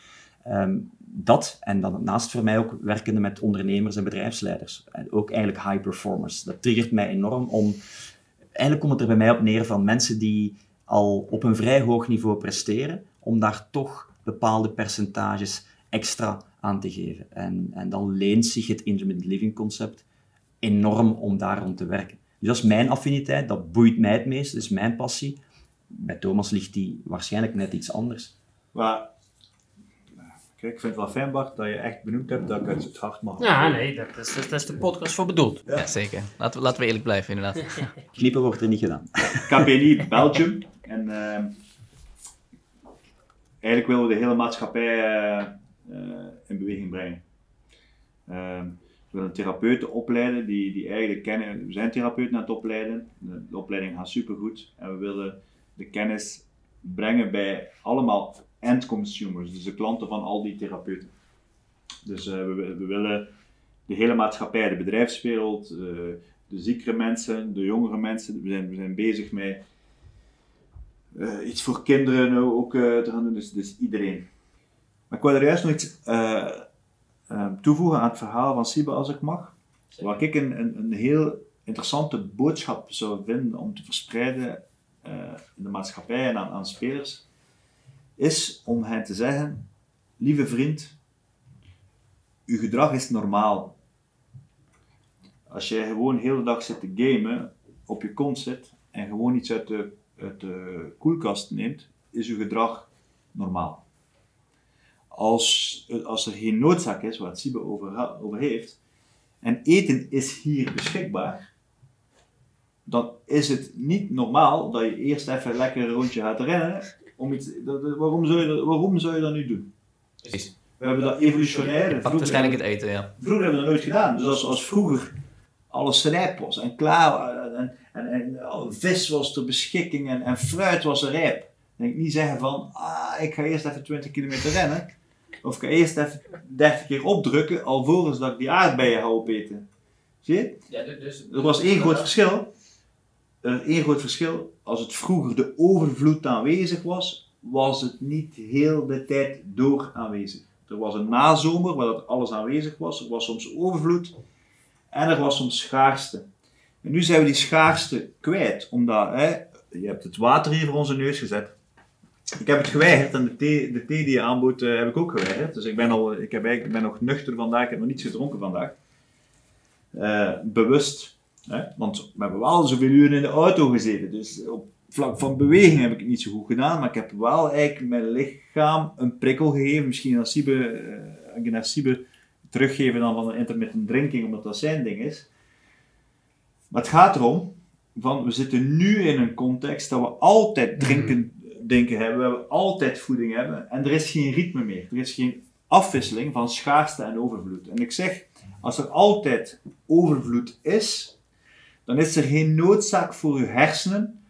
Um, dat, en dan naast voor mij ook werkende met ondernemers en bedrijfsleiders. En ook eigenlijk high performers. Dat triggert mij enorm om... Eigenlijk komt het er bij mij op neer van mensen die al op een vrij hoog niveau presteren, om daar toch bepaalde percentages extra aan te geven. En, en dan leent zich het intermittent living concept enorm om daar rond te werken. Dus dat is mijn affiniteit, dat boeit mij het meest, dat is mijn passie. Bij Thomas ligt die waarschijnlijk net iets anders. Kijk, ik vind het wel fijn, Bart, dat je echt benoemd hebt dat ik uit het hart mag. Ja, nee, dat is, dat is de podcast voor bedoeld. Ja, zeker. Laten we, laten we eerlijk blijven, inderdaad. Knippen wordt er niet gedaan. KPNI Belgium. En ehm, eigenlijk willen we de hele maatschappij eh, eh, in beweging brengen. Ehm, we willen therapeuten opleiden die, die eigenlijk kennen. We zijn therapeuten aan het opleiden. De, de opleiding gaat supergoed. En we willen de kennis brengen bij allemaal end consumers, dus de klanten van al die therapeuten. Dus eh, we, we willen de hele maatschappij, de bedrijfswereld, eh, de ziekere mensen, de jongere mensen. We zijn, we zijn bezig met eh, iets voor kinderen ook te gaan doen, dus, dus iedereen. Maar ik wil er juist nog iets toevoegen aan het verhaal van Siba, als ik mag. Wat ik een, een, een heel interessante boodschap zou vinden om te verspreiden in de maatschappij en aan, aan spelers, is om hen te zeggen, lieve vriend, uw gedrag is normaal. Als jij gewoon de hele dag zit te gamen, op je kont zit en gewoon iets uit de, koelkast neemt, is uw gedrag normaal. Als, als er geen noodzaak is, waar het over, over heeft, en eten is hier beschikbaar, dan is het niet normaal dat je eerst even lekker een rondje gaat rennen. Om iets, dat- dat- waarom, zou je dat, waarom zou je dat nu doen? Precies. We hebben dat evolutionair. Pakt waarschijnlijk het eten, ja. Vroeger hebben we dat nooit gedaan. Dus als, als vroeger alles rijp was en klaar en, en, en oh, vis was ter beschikking en, en fruit was er rijp. Dan denk ik niet zeggen van, ah, ik ga eerst even 20 kilometer rennen. Of ik ga eerst even 30 keer opdrukken, alvorens dat ik die aardbeien ga opeten. Zie je? Ja, dus, Er was één groot verschil. Er is één groot verschil. Als het vroeger de overvloed aanwezig was, was het niet heel de tijd door aanwezig. Er was een nazomer waar dat alles aanwezig was. Er was soms overvloed en er was soms schaarste. En nu zijn we die schaarste kwijt, omdat hè, je hebt het water hier voor onze neus gezet. Ik heb het geweigerd en de thee, de thee die je aanbood eh, heb ik ook geweigerd. Dus ik ben, al, ik, heb ik ben nog nuchter vandaag, ik heb nog niets gedronken vandaag. Eh, bewust. Hè? Want we hebben wel zoveel uren in de auto gezeten. Dus op vlak van beweging heb ik het niet zo goed gedaan. Maar ik heb wel eigenlijk mijn lichaam een prikkel gegeven. Misschien naar Siebe, eh, naar Siebe teruggeven dan van een intermittent drinking, omdat dat zijn ding is. Maar het gaat erom, van, we zitten nu in een context dat we altijd drinken, denken hebben, we hebben altijd voeding hebben en er is geen ritme meer. Er is geen afwisseling van schaarste en overvloed. En ik zeg, als er altijd overvloed is, dan is er geen noodzaak voor uw hersenen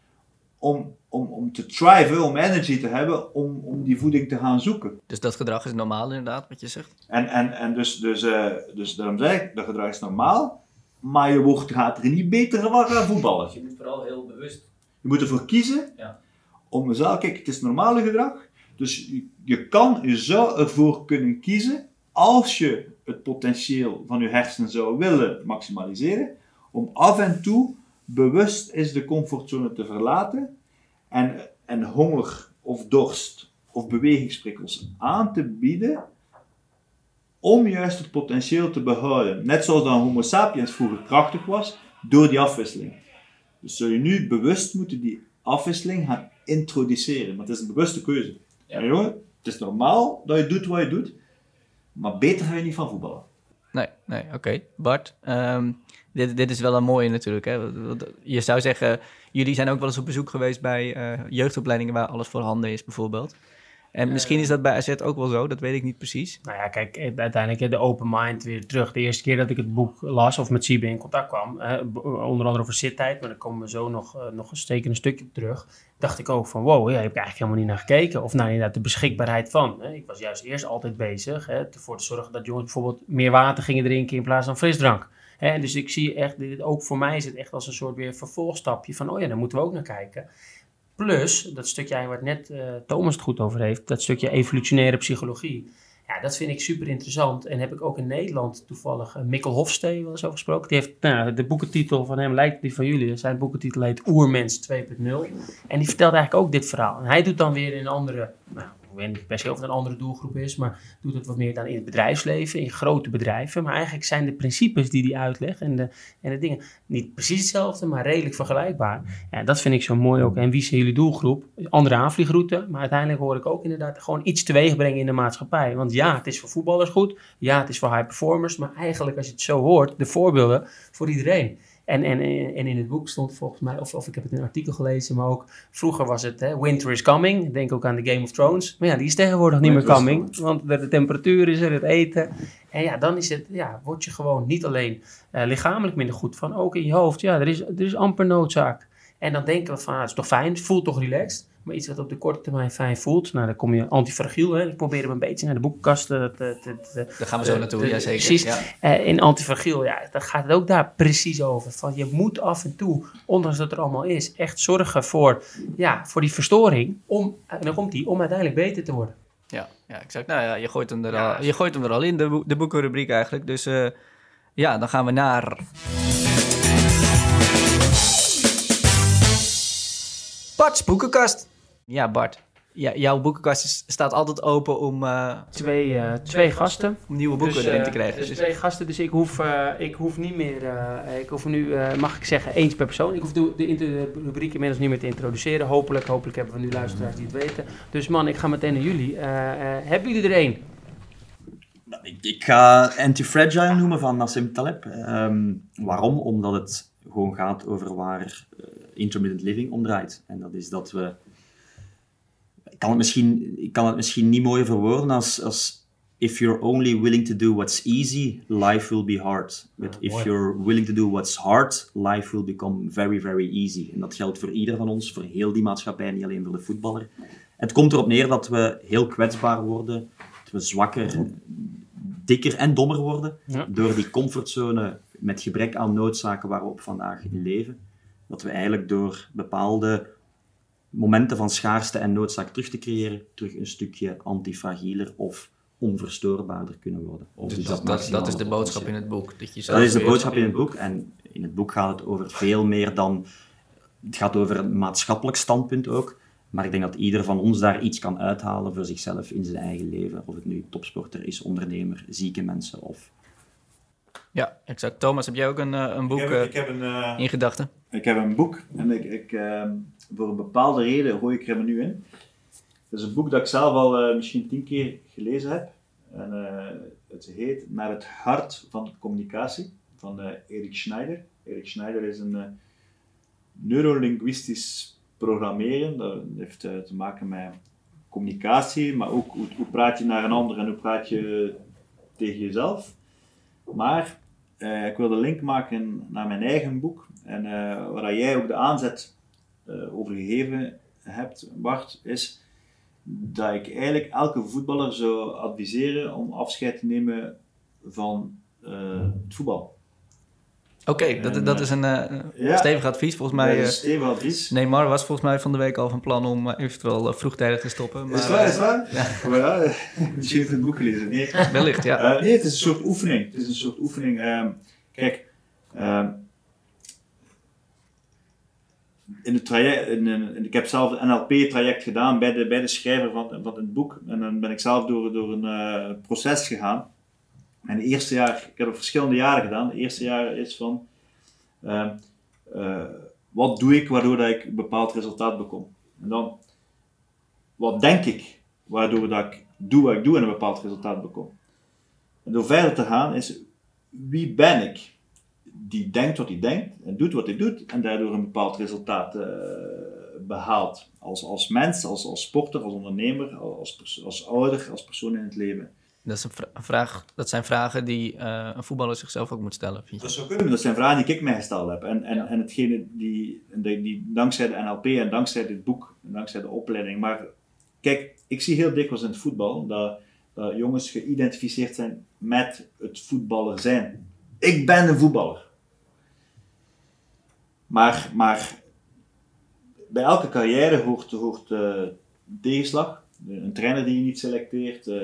om, om, om te thriven, om energy te hebben, om, om die voeding te gaan zoeken. Dus dat gedrag is normaal, inderdaad, wat je zegt. En, en, en dus, dus, eh, dus daarom zeg ik, dat gedrag is normaal, maar je wordt, gaat er niet beter van gaan voetballen. Je moet vooral heel bewust. Je moet ervoor kiezen Ja. om mezelf, kijk, het is normale gedrag, dus je, je kan, je zou ervoor kunnen kiezen, als je het potentieel van je hersenen zou willen maximaliseren, om af en toe bewust is de comfortzone te verlaten en, en honger of dorst of bewegingsprikkels aan te bieden om juist het potentieel te behouden. Net zoals dan Homo sapiens vroeger krachtig was, door die afwisseling. Dus zul je nu bewust moeten die afwisseling gaan introduceren. Maar het is een bewuste keuze. Ja. jongen, het is normaal dat je doet wat je doet, maar beter ga je niet van voetballen. Nee, nee, oké. Bart, ehm, dit, dit is wel een mooie natuurlijk. Hè? Je zou zeggen, jullie zijn ook wel eens op bezoek geweest bij eh, jeugdopleidingen waar alles voorhanden is, bijvoorbeeld. En misschien is dat bij AZ ook wel zo, dat weet ik niet precies. Nou ja, kijk, eh, uiteindelijk de open mind weer terug. De eerste keer dat ik het boek las of met Siebe in contact kwam, onder andere over zittijd, maar daar komen we zo nog, eh, nog een steken een stukje op terug, dacht ik ook van wow, ja, daar heb ik eigenlijk helemaal niet naar gekeken. Of naar inderdaad de beschikbaarheid van. Hè. Ik was juist eerst altijd bezig hè, ervoor te zorgen dat jongens bijvoorbeeld meer water gingen drinken in plaats van frisdrank. Dus ik zie echt, dit, ook voor mij is het echt als een soort weer vervolgstapje van, oh ja, daar moeten we ook naar kijken. Plus, dat stukje waar net eh, Thomas het goed over heeft, dat stukje evolutionaire psychologie. Ja, dat vind ik super interessant. En heb ik ook in Nederland toevallig uh, Mikkel Hofstee wel eens over gesproken. Die heeft, nou, de boekentitel van hem lijkt die van jullie. Zijn boekentitel heet Oermens 2.0. En die vertelt eigenlijk ook dit verhaal. En hij doet dan weer in andere, nou, weet niet per se of het een andere doelgroep is, maar doet het wat meer dan in het bedrijfsleven, in grote bedrijven. Maar eigenlijk zijn de principes die hij uitlegt en de, en de dingen niet precies hetzelfde, maar redelijk vergelijkbaar. Ja, dat vind ik zo mooi ook. En wie zijn jullie doelgroep? Andere aanvliegroute, maar uiteindelijk hoor ik ook inderdaad gewoon iets teweeg brengen in de maatschappij. Want ja, het is voor voetballers goed, ja, het is voor high performers, maar eigenlijk als je het zo hoort, de voorbeelden voor iedereen. En, en, en in het boek stond volgens mij, of, of ik heb het in een artikel gelezen, maar ook vroeger was het hè, Winter is coming. Denk ook aan de Game of Thrones. Maar ja, die is tegenwoordig niet meer coming. Want de, de, temperatuur is er, het eten. En ja, dan is het, ja, word je gewoon niet alleen uh, lichamelijk minder goed van, ook in je hoofd. Ja, er is, er is amper noodzaak. En dan denken we van, ah, het is toch fijn, het voelt toch relaxed. Maar iets wat op de korte termijn fijn voelt, nou dan kom je antifragiel. Hè. Ik probeer hem een beetje naar de boekenkasten te, te, te, Daar gaan we zo naartoe, ja zeker. Precies. Ja. Uh, in antifragiel, ja, dan gaat het ook daar precies over. Van je moet af en toe, ondanks dat er allemaal is, echt zorgen voor, ja, voor die verstoring. Om, en dan komt die, om uiteindelijk beter te worden. Ja, ja exact. Nou ja, je gooit hem er, al, je gooit hem er al in, de, de boekenrubriek eigenlijk. Dus uh, ja, dan gaan we naar... Bart's boekenkast. Ja, Bart. Ja, jouw boekenkast staat altijd open om, uh, twee, uh, twee gasten. Om nieuwe boeken dus, erin te krijgen. Dus, dus twee gasten, dus ik hoef, uh, ik hoef niet meer, ik hoef nu, mag ik zeggen, eens per persoon. Ik hoef de, de, de rubriek inmiddels niet meer te introduceren. Hopelijk, hopelijk hebben we nu luisteraars die het weten. Dus man, ik ga meteen naar jullie. hebben jullie er één? Nou, ik, ik, ga Anti-Fragile noemen van Nassim Taleb. Um, waarom? Omdat het gewoon gaat over waar intermittent living om draait. En dat is dat we ik kan het misschien, ik kan het misschien niet mooier verwoorden als, als if you're only willing to do what's easy, life will be hard. But if mooi. you're willing to do what's hard, life will become very, very easy. En dat geldt voor ieder van ons, voor heel die maatschappij, niet alleen voor de voetballer. Het komt erop neer dat we heel kwetsbaar worden, dat we zwakker, dikker en dommer worden ja. door die comfortzone met gebrek aan noodzaken waar we op vandaag in leven. Dat we eigenlijk door bepaalde momenten van schaarste en noodzaak terug te creëren, terug een stukje antifragieler of onverstoorbaarder kunnen worden. Of dus dat, dat, dat, is de boodschap in het boek? Dat, je dat is de boodschap in het boek. En in het boek gaat het over veel meer dan... Het gaat over een maatschappelijk standpunt ook. Maar ik denk dat ieder van ons daar iets kan uithalen voor zichzelf in zijn eigen leven. Of het nu topsporter is, ondernemer, zieke mensen of... Ja, exact. Thomas, heb jij ook een, een boek ik heb, ik heb een, uh, in gedachten? Ik heb een boek en ik, ik, uh, voor een bepaalde reden gooi ik er nu in. Het is een boek dat ik zelf al uh, misschien tien keer gelezen heb. En, uh, het heet Naar het hart van communicatie van uh, Erik Schneider. Erik Schneider is een neurolinguistisch programmeren. Dat heeft te maken met communicatie, maar ook hoe, hoe, praat je naar een ander en hoe praat je tegen jezelf. Maar ik wil de link maken naar mijn eigen boek. En waar jij ook de aanzet uh, over gegeven hebt, Bart, is dat ik eigenlijk elke voetballer zou adviseren om afscheid te nemen van uh, het voetbal. Oké, okay, dat, dat is een uh, ja, stevig advies volgens mij. Is een stevig advies. Neymar was volgens mij van de week al van plan om eventueel vroegtijdig te stoppen. Maar, is waar, is waar? Ja. Maar ja, misschien heeft het boek gelezen. Nee. Wellicht, ja. Uh, nee, het is een soort oefening. Het is een soort oefening. Uh, kijk, in het traject, in, in, ik heb zelf een NLP-traject gedaan bij de, bij de schrijver van, van het boek. En dan ben ik zelf door, door een uh, proces gegaan. En het eerste jaar, ik heb het verschillende jaren gedaan. Het eerste jaar is van, uh, wat doe ik waardoor dat ik een bepaald resultaat bekom? En dan, wat denk ik waardoor dat ik doe wat ik doe en een bepaald resultaat bekom? En door verder te gaan is, wie ben ik? Die denkt wat hij denkt en doet wat hij doet en daardoor een bepaald resultaat uh, behaalt. Als, als mens, als, als sporter, als ondernemer, als, als ouder, als persoon in het leven. Dat, is een vraag, dat zijn vragen die uh, een voetballer zichzelf ook moet stellen. Dat zou kunnen, dat zijn vragen die ik mij gesteld heb. En, en, ja. en hetgene die, die, die dankzij de NLP en dankzij dit boek en dankzij de opleiding. Maar kijk, ik zie heel dikwijls in het voetbal dat, dat jongens geïdentificeerd zijn met het voetballer zijn. Ik ben een voetballer. Maar, maar bij elke carrière hoort, hoort uh, tegenslag, een trainer die je niet selecteert, eh,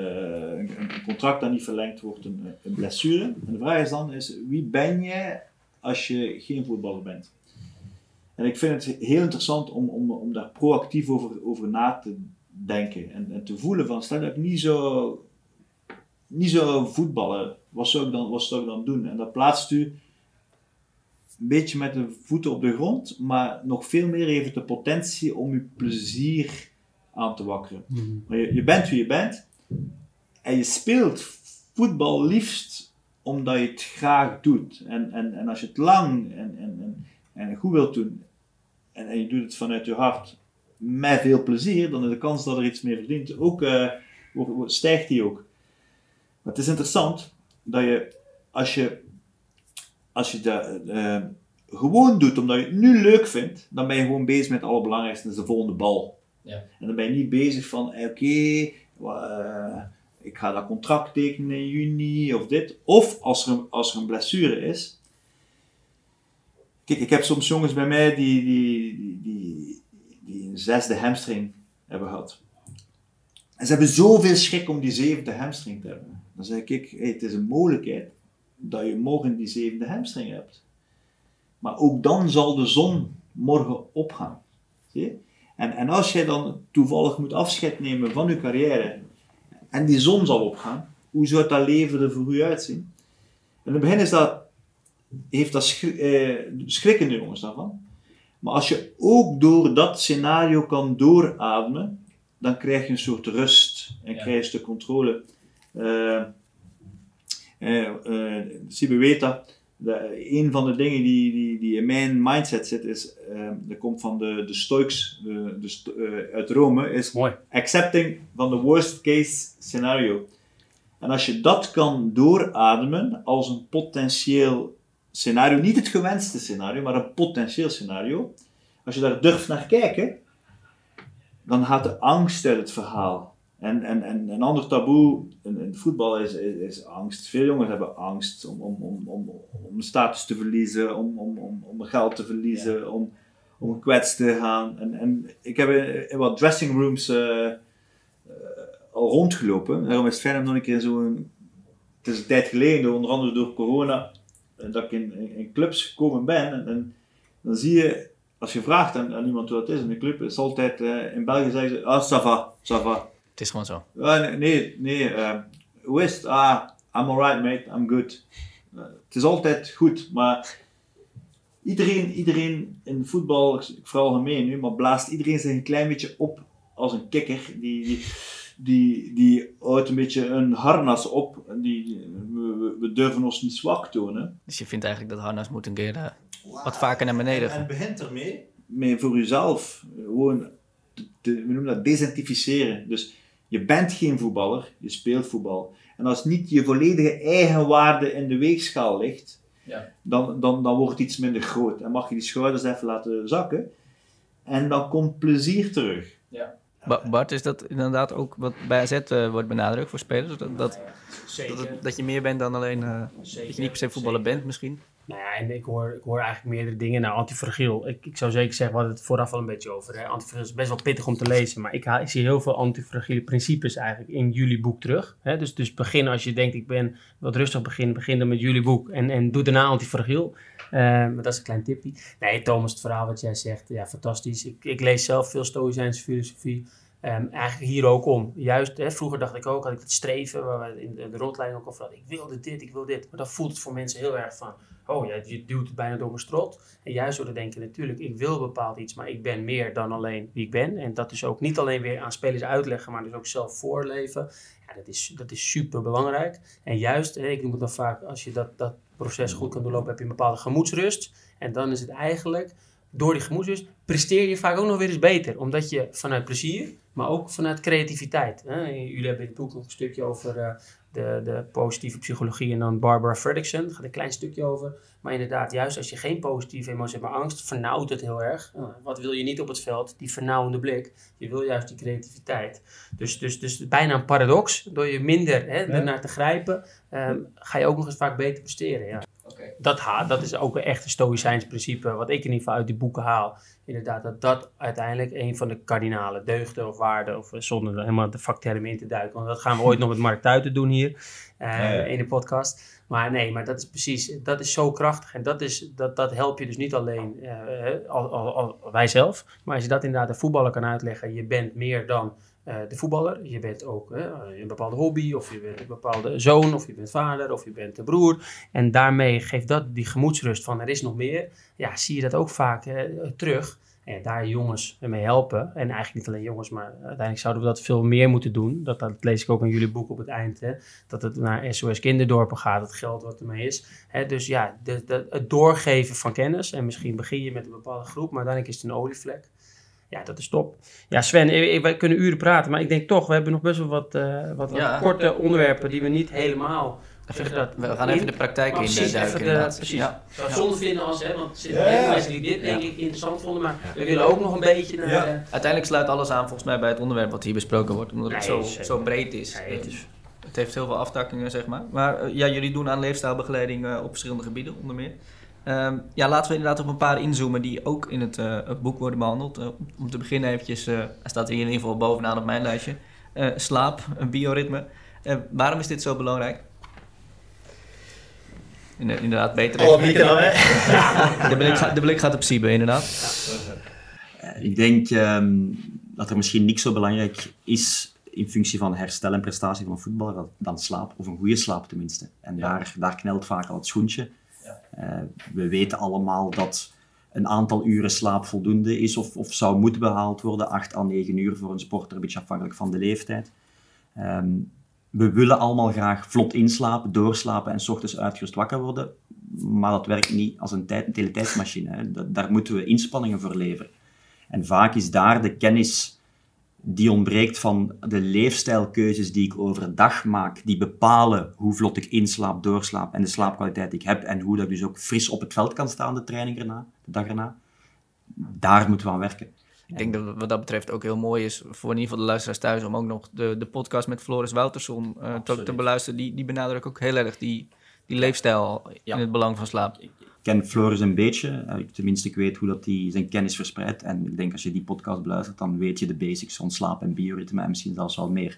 een, contract dat niet verlengd wordt, een, een blessure. En de vraag is dan, is, wie ben je als je geen voetballer bent? En ik vind het heel interessant om, om, om daar proactief over, over na te denken en, en te voelen van, stel dat ik niet zo, niet zo voetballen, wat zou, ik dan, wat zou ik dan doen? En dat plaatst u een beetje met de voeten op de grond, maar nog veel meer heeft de potentie om je plezier aan te wakkeren. Maar je, je bent wie je bent en je speelt voetbal liefst omdat je het graag doet. En, en, en als je het lang en, en, en, en goed wilt doen en, en je doet het vanuit je hart met veel plezier, dan is de kans dat er iets meer verdient ook, eh, stijgt die ook. Maar het is interessant dat je als je, als je dat eh, gewoon doet omdat je het nu leuk vindt, dan ben je gewoon bezig met het allerbelangrijkste, dat is de volgende bal. Ja. En dan ben je niet bezig van, eh, oké, eh, ik ga dat contract tekenen in juni of dit. Of als er, een- als er een blessure is. Kijk, ik heb soms jongens bij mij die, die, die, die, die een zesde hamstring hebben gehad. En ze hebben zoveel schrik om die zevende hamstring te hebben. Dan zeg ik, kijk, hey, het is een mogelijkheid dat je morgen die zevende hamstring hebt. Maar ook dan zal de zon morgen opgaan. Zie je? En, en als jij dan toevallig moet afscheid nemen van je carrière en die zon zal opgaan, hoe zou dat leven er voor u uitzien? En in het begin is dat, heeft dat eh, schrikken de jongens daarvan. Maar als je ook door dat scenario kan doorademen, dan krijg je een soort rust en Ja. krijg je stuk controle. Eh eh, eh, weet dat. De, een van de dingen die, die, die in mijn mindset zit, is, eh, dat komt van de, de Stoics de, de, sto- eh, uit Rome, is Mooi. accepting van de worst case scenario. En als je dat kan doorademen als een potentieel scenario, niet het gewenste scenario, maar een potentieel scenario, als je daar durft naar kijken, dan gaat de angst uit het verhaal. En, en, en een ander taboe in, in voetbal is, is, is angst. Veel jongens hebben angst om, om, om, om, om status te verliezen, om, om, om, om geld te verliezen, om, om gekwetst te gaan. En, en ik heb in, in wat dressing rooms eh, eh, al rondgelopen. Daarom is het fijn om nog een keer zo'n... Het is een tijd geleden, onder andere door corona, eh, dat ik in, in, in clubs gekomen ben. En, en dan zie je, als je vraagt aan, aan iemand hoe dat is in de club, is altijd, in België zeggen ze, ah, ça va, ça va. Het is gewoon zo. Ah, nee, nee, nee hoe is het? Ah, I'm alright mate, I'm good. Eh, het is altijd goed, maar iedereen, iedereen in voetbal, ik vooral algemeen nu, maar blaast iedereen zich een klein beetje op als een kikker. Die, die, die, die houdt een beetje een harnas op. En Die, we, durven ons niet zwak tonen. Dus je vindt eigenlijk dat harnas moet een keer eh, wat vaker naar beneden En, gaan. en begint ermee. Maar voor jezelf, eh, gewoon, te- te- we noemen dat desidentificeren. Dus je bent geen voetballer, je speelt voetbal. En als niet je volledige eigenwaarde in de weegschaal ligt, Ja. dan, dan, dan wordt het iets minder groot. En mag je die schouders even laten zakken. En dan komt plezier terug. Ba- Bart, is dat inderdaad ook wat bij AZ eh, wordt benadrukt voor spelers? Dat, dat, Zeker. dat, dat je meer bent dan alleen... eh, dat je niet per se voetballer bent misschien? Nou ja, en ik hoor, ik hoor eigenlijk meerdere dingen. Nou, antifragiel. Ik, ik zou zeker zeggen, we hadden het vooraf al een beetje over. Hè. Antifragiel is best wel pittig om te lezen. Maar ik, ik zie heel veel antifragiele principes eigenlijk in jullie boek terug. Hè. Dus, dus begin als je denkt, ik ben wat rustig beginnen. Begin dan met jullie boek. En, en doe daarna antifragiel. Eh, maar dat is een klein tipje. Nee, Thomas, het verhaal wat jij zegt, ja, fantastisch. Ik, ik lees zelf veel Stoïcijnse filosofie. Ehm, eigenlijk hier ook om. Juist, hè, vroeger dacht ik ook, had ik het streven, waar we in de, rondleiding ook over hadden. Ik wilde dit, ik wil dit. Maar dan voelt het voor mensen heel erg van, oh ja, je duwt het bijna door mijn strot. En juist door te denken, natuurlijk, ik wil bepaald iets, maar ik ben meer dan alleen wie ik ben. En dat is ook niet alleen weer aan spelers uitleggen, maar dus ook zelf voorleven. Ja, dat is, dat is super belangrijk. En juist, hè, ik noem het dan vaak, als je dat, dat proces goed kan doorlopen, heb je een bepaalde gemoedsrust. En dan is het eigenlijk, door die gemoedsrust, presteer je vaak ook nog weer eens beter. Omdat je vanuit plezier, maar ook vanuit creativiteit. Hè? Jullie hebben in het boek nog een stukje over eh, de, de positieve psychologie en dan Barbara Fredrickson. Daar gaat een klein stukje over. Maar inderdaad, juist als je geen positieve emotie hebt, maar angst, vernauwt het heel erg. Nou, wat wil je niet op het veld? Die vernauwende blik. Je wil juist die creativiteit. Dus, dus, dus bijna een paradox. Door je minder hè, ernaar te grijpen, ehm, ga je ook nog eens vaak beter presteren. Ja. Dat, dat is ook een echte stoïcijns principe, wat ik in ieder geval uit die boeken haal. Inderdaad, dat dat uiteindelijk een van de kardinale deugden of waarden, of eh, zonder er helemaal de vaktermen in te duiken, want dat gaan we ooit nog met Mark Tuiten doen hier eh, in de podcast. Maar nee, maar dat is precies, dat is zo krachtig en dat, is, dat, dat help je dus niet alleen eh, al, al, al, wij zelf, maar als je dat inderdaad de voetballer kan uitleggen, je bent meer dan de voetballer. Je bent ook eh, een bepaalde hobby, of je bent een bepaalde zoon, of je bent vader, of je bent de broer. En daarmee geeft dat die gemoedsrust van er is nog meer. Ja, zie je dat ook vaak eh, terug. En daar jongens mee helpen. En eigenlijk niet alleen jongens, maar uiteindelijk zouden we dat veel meer moeten doen. Dat, dat lees ik ook in jullie boek op het eind. Hè, dat het naar SOS Kinderdorpen gaat, het geld wat ermee is. Hè, dus ja, het doorgeven van kennis. En misschien begin je met een bepaalde groep, maar uiteindelijk is het een olievlek. Ja, dat is top. Ja, Sven, eh, wij kunnen uren praten, maar ik denk toch, we hebben nog best wel wat, eh, wat, wat Ja. korte onderwerpen die we niet helemaal... Even, dat, we gaan even de praktijk Maar in precies, duiken. even de- inderdaad. precies. Ja. zou het zonde vinden als, hè, want er zitten Ja, ja. mensen die dit denk ik interessant vonden, maar we willen ook nog een beetje naar... Ja. eh, Uiteindelijk sluit alles aan volgens mij bij het onderwerp wat hier besproken wordt, omdat het zo, zeker. zo breed is. Nee, het is- Het heeft heel veel aftakkingen, zeg maar. Maar eh, ja, jullie doen aan leefstijlbegeleiding eh, op verschillende gebieden, onder meer. Ehm, ja, laten we inderdaad op een paar inzoomen die ook in het, eh, het boek worden behandeld. Eh, om- te beginnen eventjes, eh, hij staat hier in ieder geval bovenaan op mijn lijstje. Eh, slaap, een bioritme. Eh, waarom is dit zo belangrijk? Inderdaad, inderdaad beter. Blikken dan, hè? De blik, gaat, de blik gaat op Siebe, inderdaad. Ik denk ehm, dat er misschien niks zo belangrijk is in functie van herstel en prestatie van een voetballer dan- dan slaap, of een goede slaap tenminste. En Ja. daar, daar knelt vaak al het schoentje. Eh, we weten allemaal dat een aantal uren slaap voldoende is of, of zou moeten behaald worden, 8 à 9 uur voor een sporter, een beetje afhankelijk van de leeftijd. Ehm, we willen allemaal graag vlot inslapen, doorslapen en s ochtends uitgerust wakker worden, maar dat werkt niet als een, tijd, teletijdsmachine. Hè. Da- daar moeten we inspanningen voor leveren. En vaak is daar de kennis die ontbreekt van de leefstijlkeuzes die ik overdag maak, die bepalen hoe vlot ik inslaap, doorslaap en de slaapkwaliteit die ik heb en hoe dat ik dus ook fris op het veld kan staan de training erna, de dag erna. Daar moeten we aan werken. Ik denk dat wat dat betreft ook heel mooi is voor in ieder geval de luisteraars thuis om ook nog de, de podcast met Floris Wouterson eh, te, te beluisteren. Die, die benadrukt ook heel erg die, die leefstijl Ja. in het belang van slaap. Ik ken Floris een beetje, eh, ik- tenminste ik weet hoe dat hij zijn kennis verspreidt en ik denk als je die podcast beluistert, dan weet je de basics van slaap en bioritme en misschien zelfs wel meer.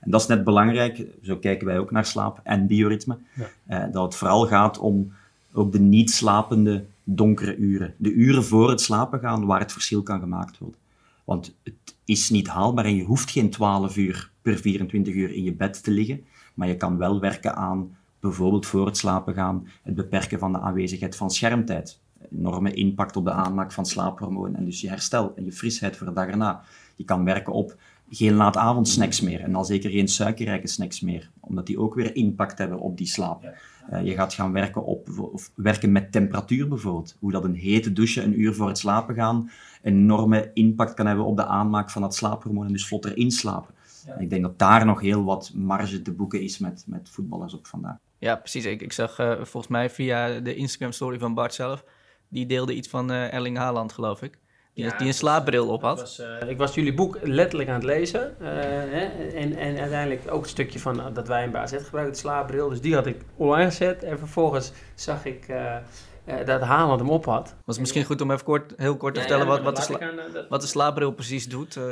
En dat is net belangrijk, zo kijken wij ook naar slaap en bioritme, eh, dat het vooral gaat om ook de niet slapende donkere uren. De uren voor het slapen gaan waar het verschil kan gemaakt worden. Want het is niet haalbaar en je hoeft geen 12 uur per 24 uur in je bed te liggen, maar je kan wel werken aan bijvoorbeeld voor het slapen gaan het beperken van de aanwezigheid van schermtijd. Enorme impact op de aanmaak van slaaphormoon en dus je herstel en je frisheid voor de dag erna. Je kan werken op geen laatavondsnacks meer en al zeker geen suikerrijke snacks meer, omdat die ook weer impact hebben op die slaap. Eh, je gaat gaan werken op, of werken met temperatuur bijvoorbeeld. Hoe dat een hete douche een uur voor het slapen gaan een enorme impact kan hebben op de aanmaak van dat slaaphormoon en dus vlotter inslapen. En Ik denk dat daar nog heel wat marge te boeken is met, met voetballers op vandaag. Ja, precies. Ik, ik zag eh, volgens mij via de Instagram story van Bart zelf, die deelde iets van eh, Erling Haaland, geloof ik. Die, Ja, die een slaapbril op had. was, eh, ik was jullie boek letterlijk aan het lezen. eh, hè, en, en uiteindelijk ook het stukje van dat wij een BAZ gebruiken, de slaapbril. Dus die had ik online gezet. En vervolgens zag ik eh, eh, dat Haaland hem op had. Was het misschien goed om even kort, heel kort te Ja, vertellen ja, wat, wat, de aan, dat- wat de slaapbril precies doet. eh.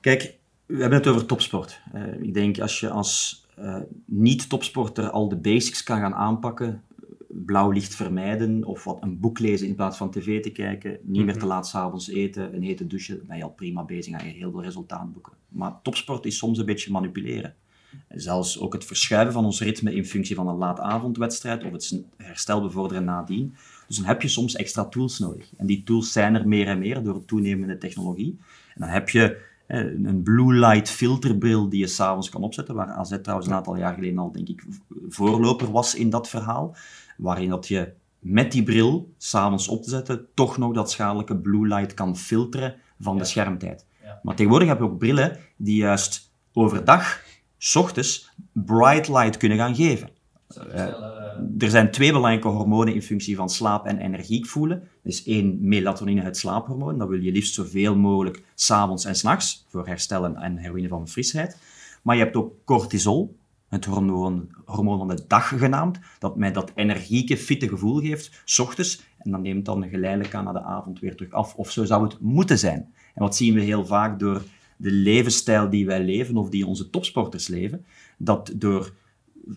Kijk, we hebben het over topsport. Eh, ik denk als je als niet-topsporter al de basics kan gaan aanpakken, blauw licht vermijden of wat een boek lezen in plaats van tv te kijken, niet meer te laat s'avonds eten, een hete douche, dan ben je al prima bezig en je heel veel resultaat boeken. Maar topsport is soms een beetje manipuleren. Zelfs ook het verschuiven van ons ritme in functie van een laatavondwedstrijd of het herstel bevorderen nadien. Dus dan heb je soms extra tools nodig. En die tools zijn er meer en meer door het toenemende technologie. En dan heb je eh, een blue light filterbril die je s'avonds kan opzetten, waar AZ trouwens een aantal jaar geleden al, denk ik, voorloper was in dat verhaal. Waarin dat je met die bril, s'avonds op te zetten, toch nog dat schadelijke blue light kan filteren van de schermtijd. Ja. Maar tegenwoordig heb je ook brillen die juist overdag, s ochtends, bright light kunnen gaan geven. Er zijn twee belangrijke hormonen in functie van slaap en energiek voelen. Is één, melatonine, het slaaphormoon. Dat wil je liefst zoveel mogelijk s'avonds en s'nachts, voor herstellen en herwinnen van frisheid. Maar je hebt ook cortisol, het hormoon, hormoon van de dag genaamd, dat mij dat energieke, fitte gevoel geeft, s ochtends, en dan neemt dan geleidelijk aan naar de avond weer terug af. Of zo zou het moeten zijn. En wat zien we heel vaak door de levensstijl die wij leven, of die onze topsporters leven, dat door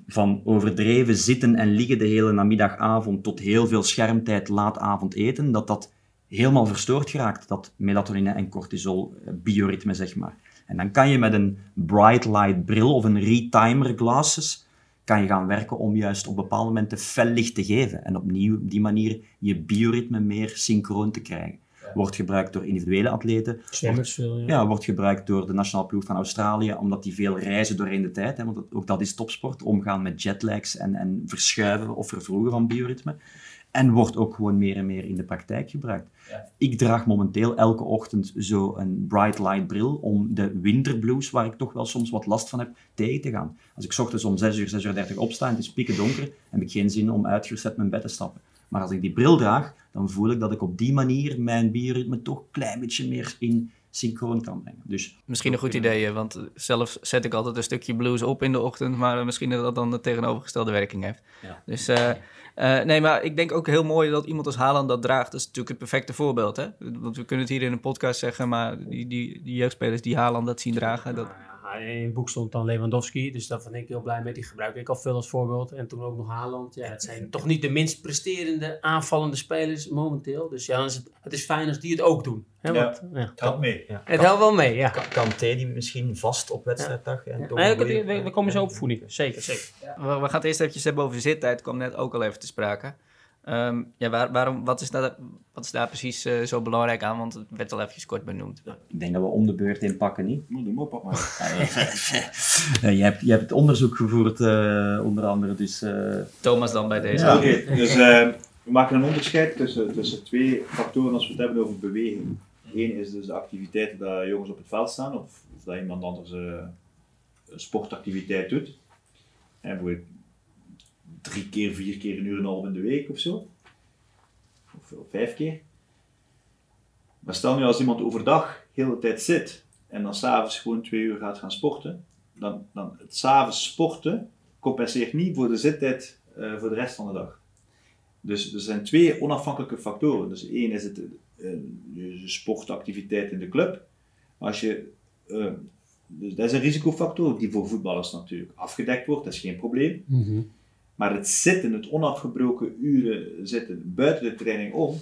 van overdreven zitten en liggen de hele namiddagavond tot heel veel schermtijd, laat avond eten, dat dat helemaal verstoord geraakt, dat melatonine en cortisol eh, bioritme, zeg maar. En dan kan je met een bright light bril of een retimer glasses kan je gaan werken om juist op bepaalde momenten fel licht te geven. En opnieuw op die manier je bioritme meer synchroon te krijgen. Wordt gebruikt door individuele atleten. Zwemmers veel, ja. Ja, wordt gebruikt door de nationale ploeg van Australië, omdat die veel reizen doorheen de tijd. Hè, want dat- ook dat is topsport, omgaan met jetlags en, en verschuiven of vervroegen van bioritme. En wordt ook gewoon meer en meer in de praktijk gebruikt. Ik draag momenteel elke ochtend zo een bright light bril om de winterblues, waar ik toch wel soms wat last van heb, tegen te gaan. Als ik 's ochtends om 6 uur, 6 uur 30 opsta en het is pikken donker, heb ik geen zin om uitgerust uit mijn bed te stappen. Maar als ik die bril draag, dan voel ik dat ik op die manier mijn bioritme toch een klein beetje meer in synchroon kan brengen. Dus Misschien een goed idee, want zelf zet ik altijd een stukje blues op in de ochtend, maar misschien dat dat dan de tegenovergestelde werking heeft. Ja. Dus eh, eh, nee, maar ik denk ook heel mooi dat iemand als Haaland dat draagt. Dat is natuurlijk het perfecte voorbeeld, hè? Want we kunnen het hier in een podcast zeggen, maar die, die, die jeugdspelers die Haaland dat zien dragen, dat, In het boek stond dan Lewandowski, dus daar ben ik heel blij mee. Die gebruik ik al veel als voorbeeld. En toen ook nog Haaland. Ja, het zijn toch niet de minst presterende aanvallende spelers momenteel. Dus ja, is het, het is fijn als die het ook doen. Hè, Ja. want, ja. Help mee. Ja. Het helpt wel mee, ja. Ka- Kanté die misschien vast op wedstrijddag. En Nee, we, goeie- we- we komen zo op voeding. Zeker, zeker. We, we gaan het eerst eventjes hebben over zittijd. kwam net ook al even te sprake. Ehm, ja, waar, waarom, wat, is daar, wat is daar precies eh, zo belangrijk aan? Want het werd al eventjes kort benoemd. ik denk dat we om de beurt inpakken, niet? Moet hem op, maar. Ja, je, hebt, je hebt het onderzoek gevoerd, eh, onder andere, dus... eh, Thomas dan bij deze. Ja. Oké, dus eh, we maken een onderscheid tussen, tussen twee factoren als we het hebben over beweging. Eén is dus de activiteiten dat jongens op het veld staan, of, of dat iemand anders eh, een sportactiviteit doet. En bijvoorbeeld drie keer, vier keer een uur en een half in de week of zo. Of, vijf keer. Maar stel nu als iemand overdag heel de tijd zit en dan s'avonds gewoon twee uur gaat gaan sporten, dan, dan het s'avonds sporten compenseert niet voor de zittijd eh, voor de rest van de dag. Dus er zijn twee onafhankelijke factoren. Dus één is het eh, sportactiviteit in de club. Als je, eh, dus dat is een risicofactor die voor voetballers natuurlijk afgedekt wordt, dat is geen probleem. Maar het zitten, het onafgebroken uren zitten buiten de training om,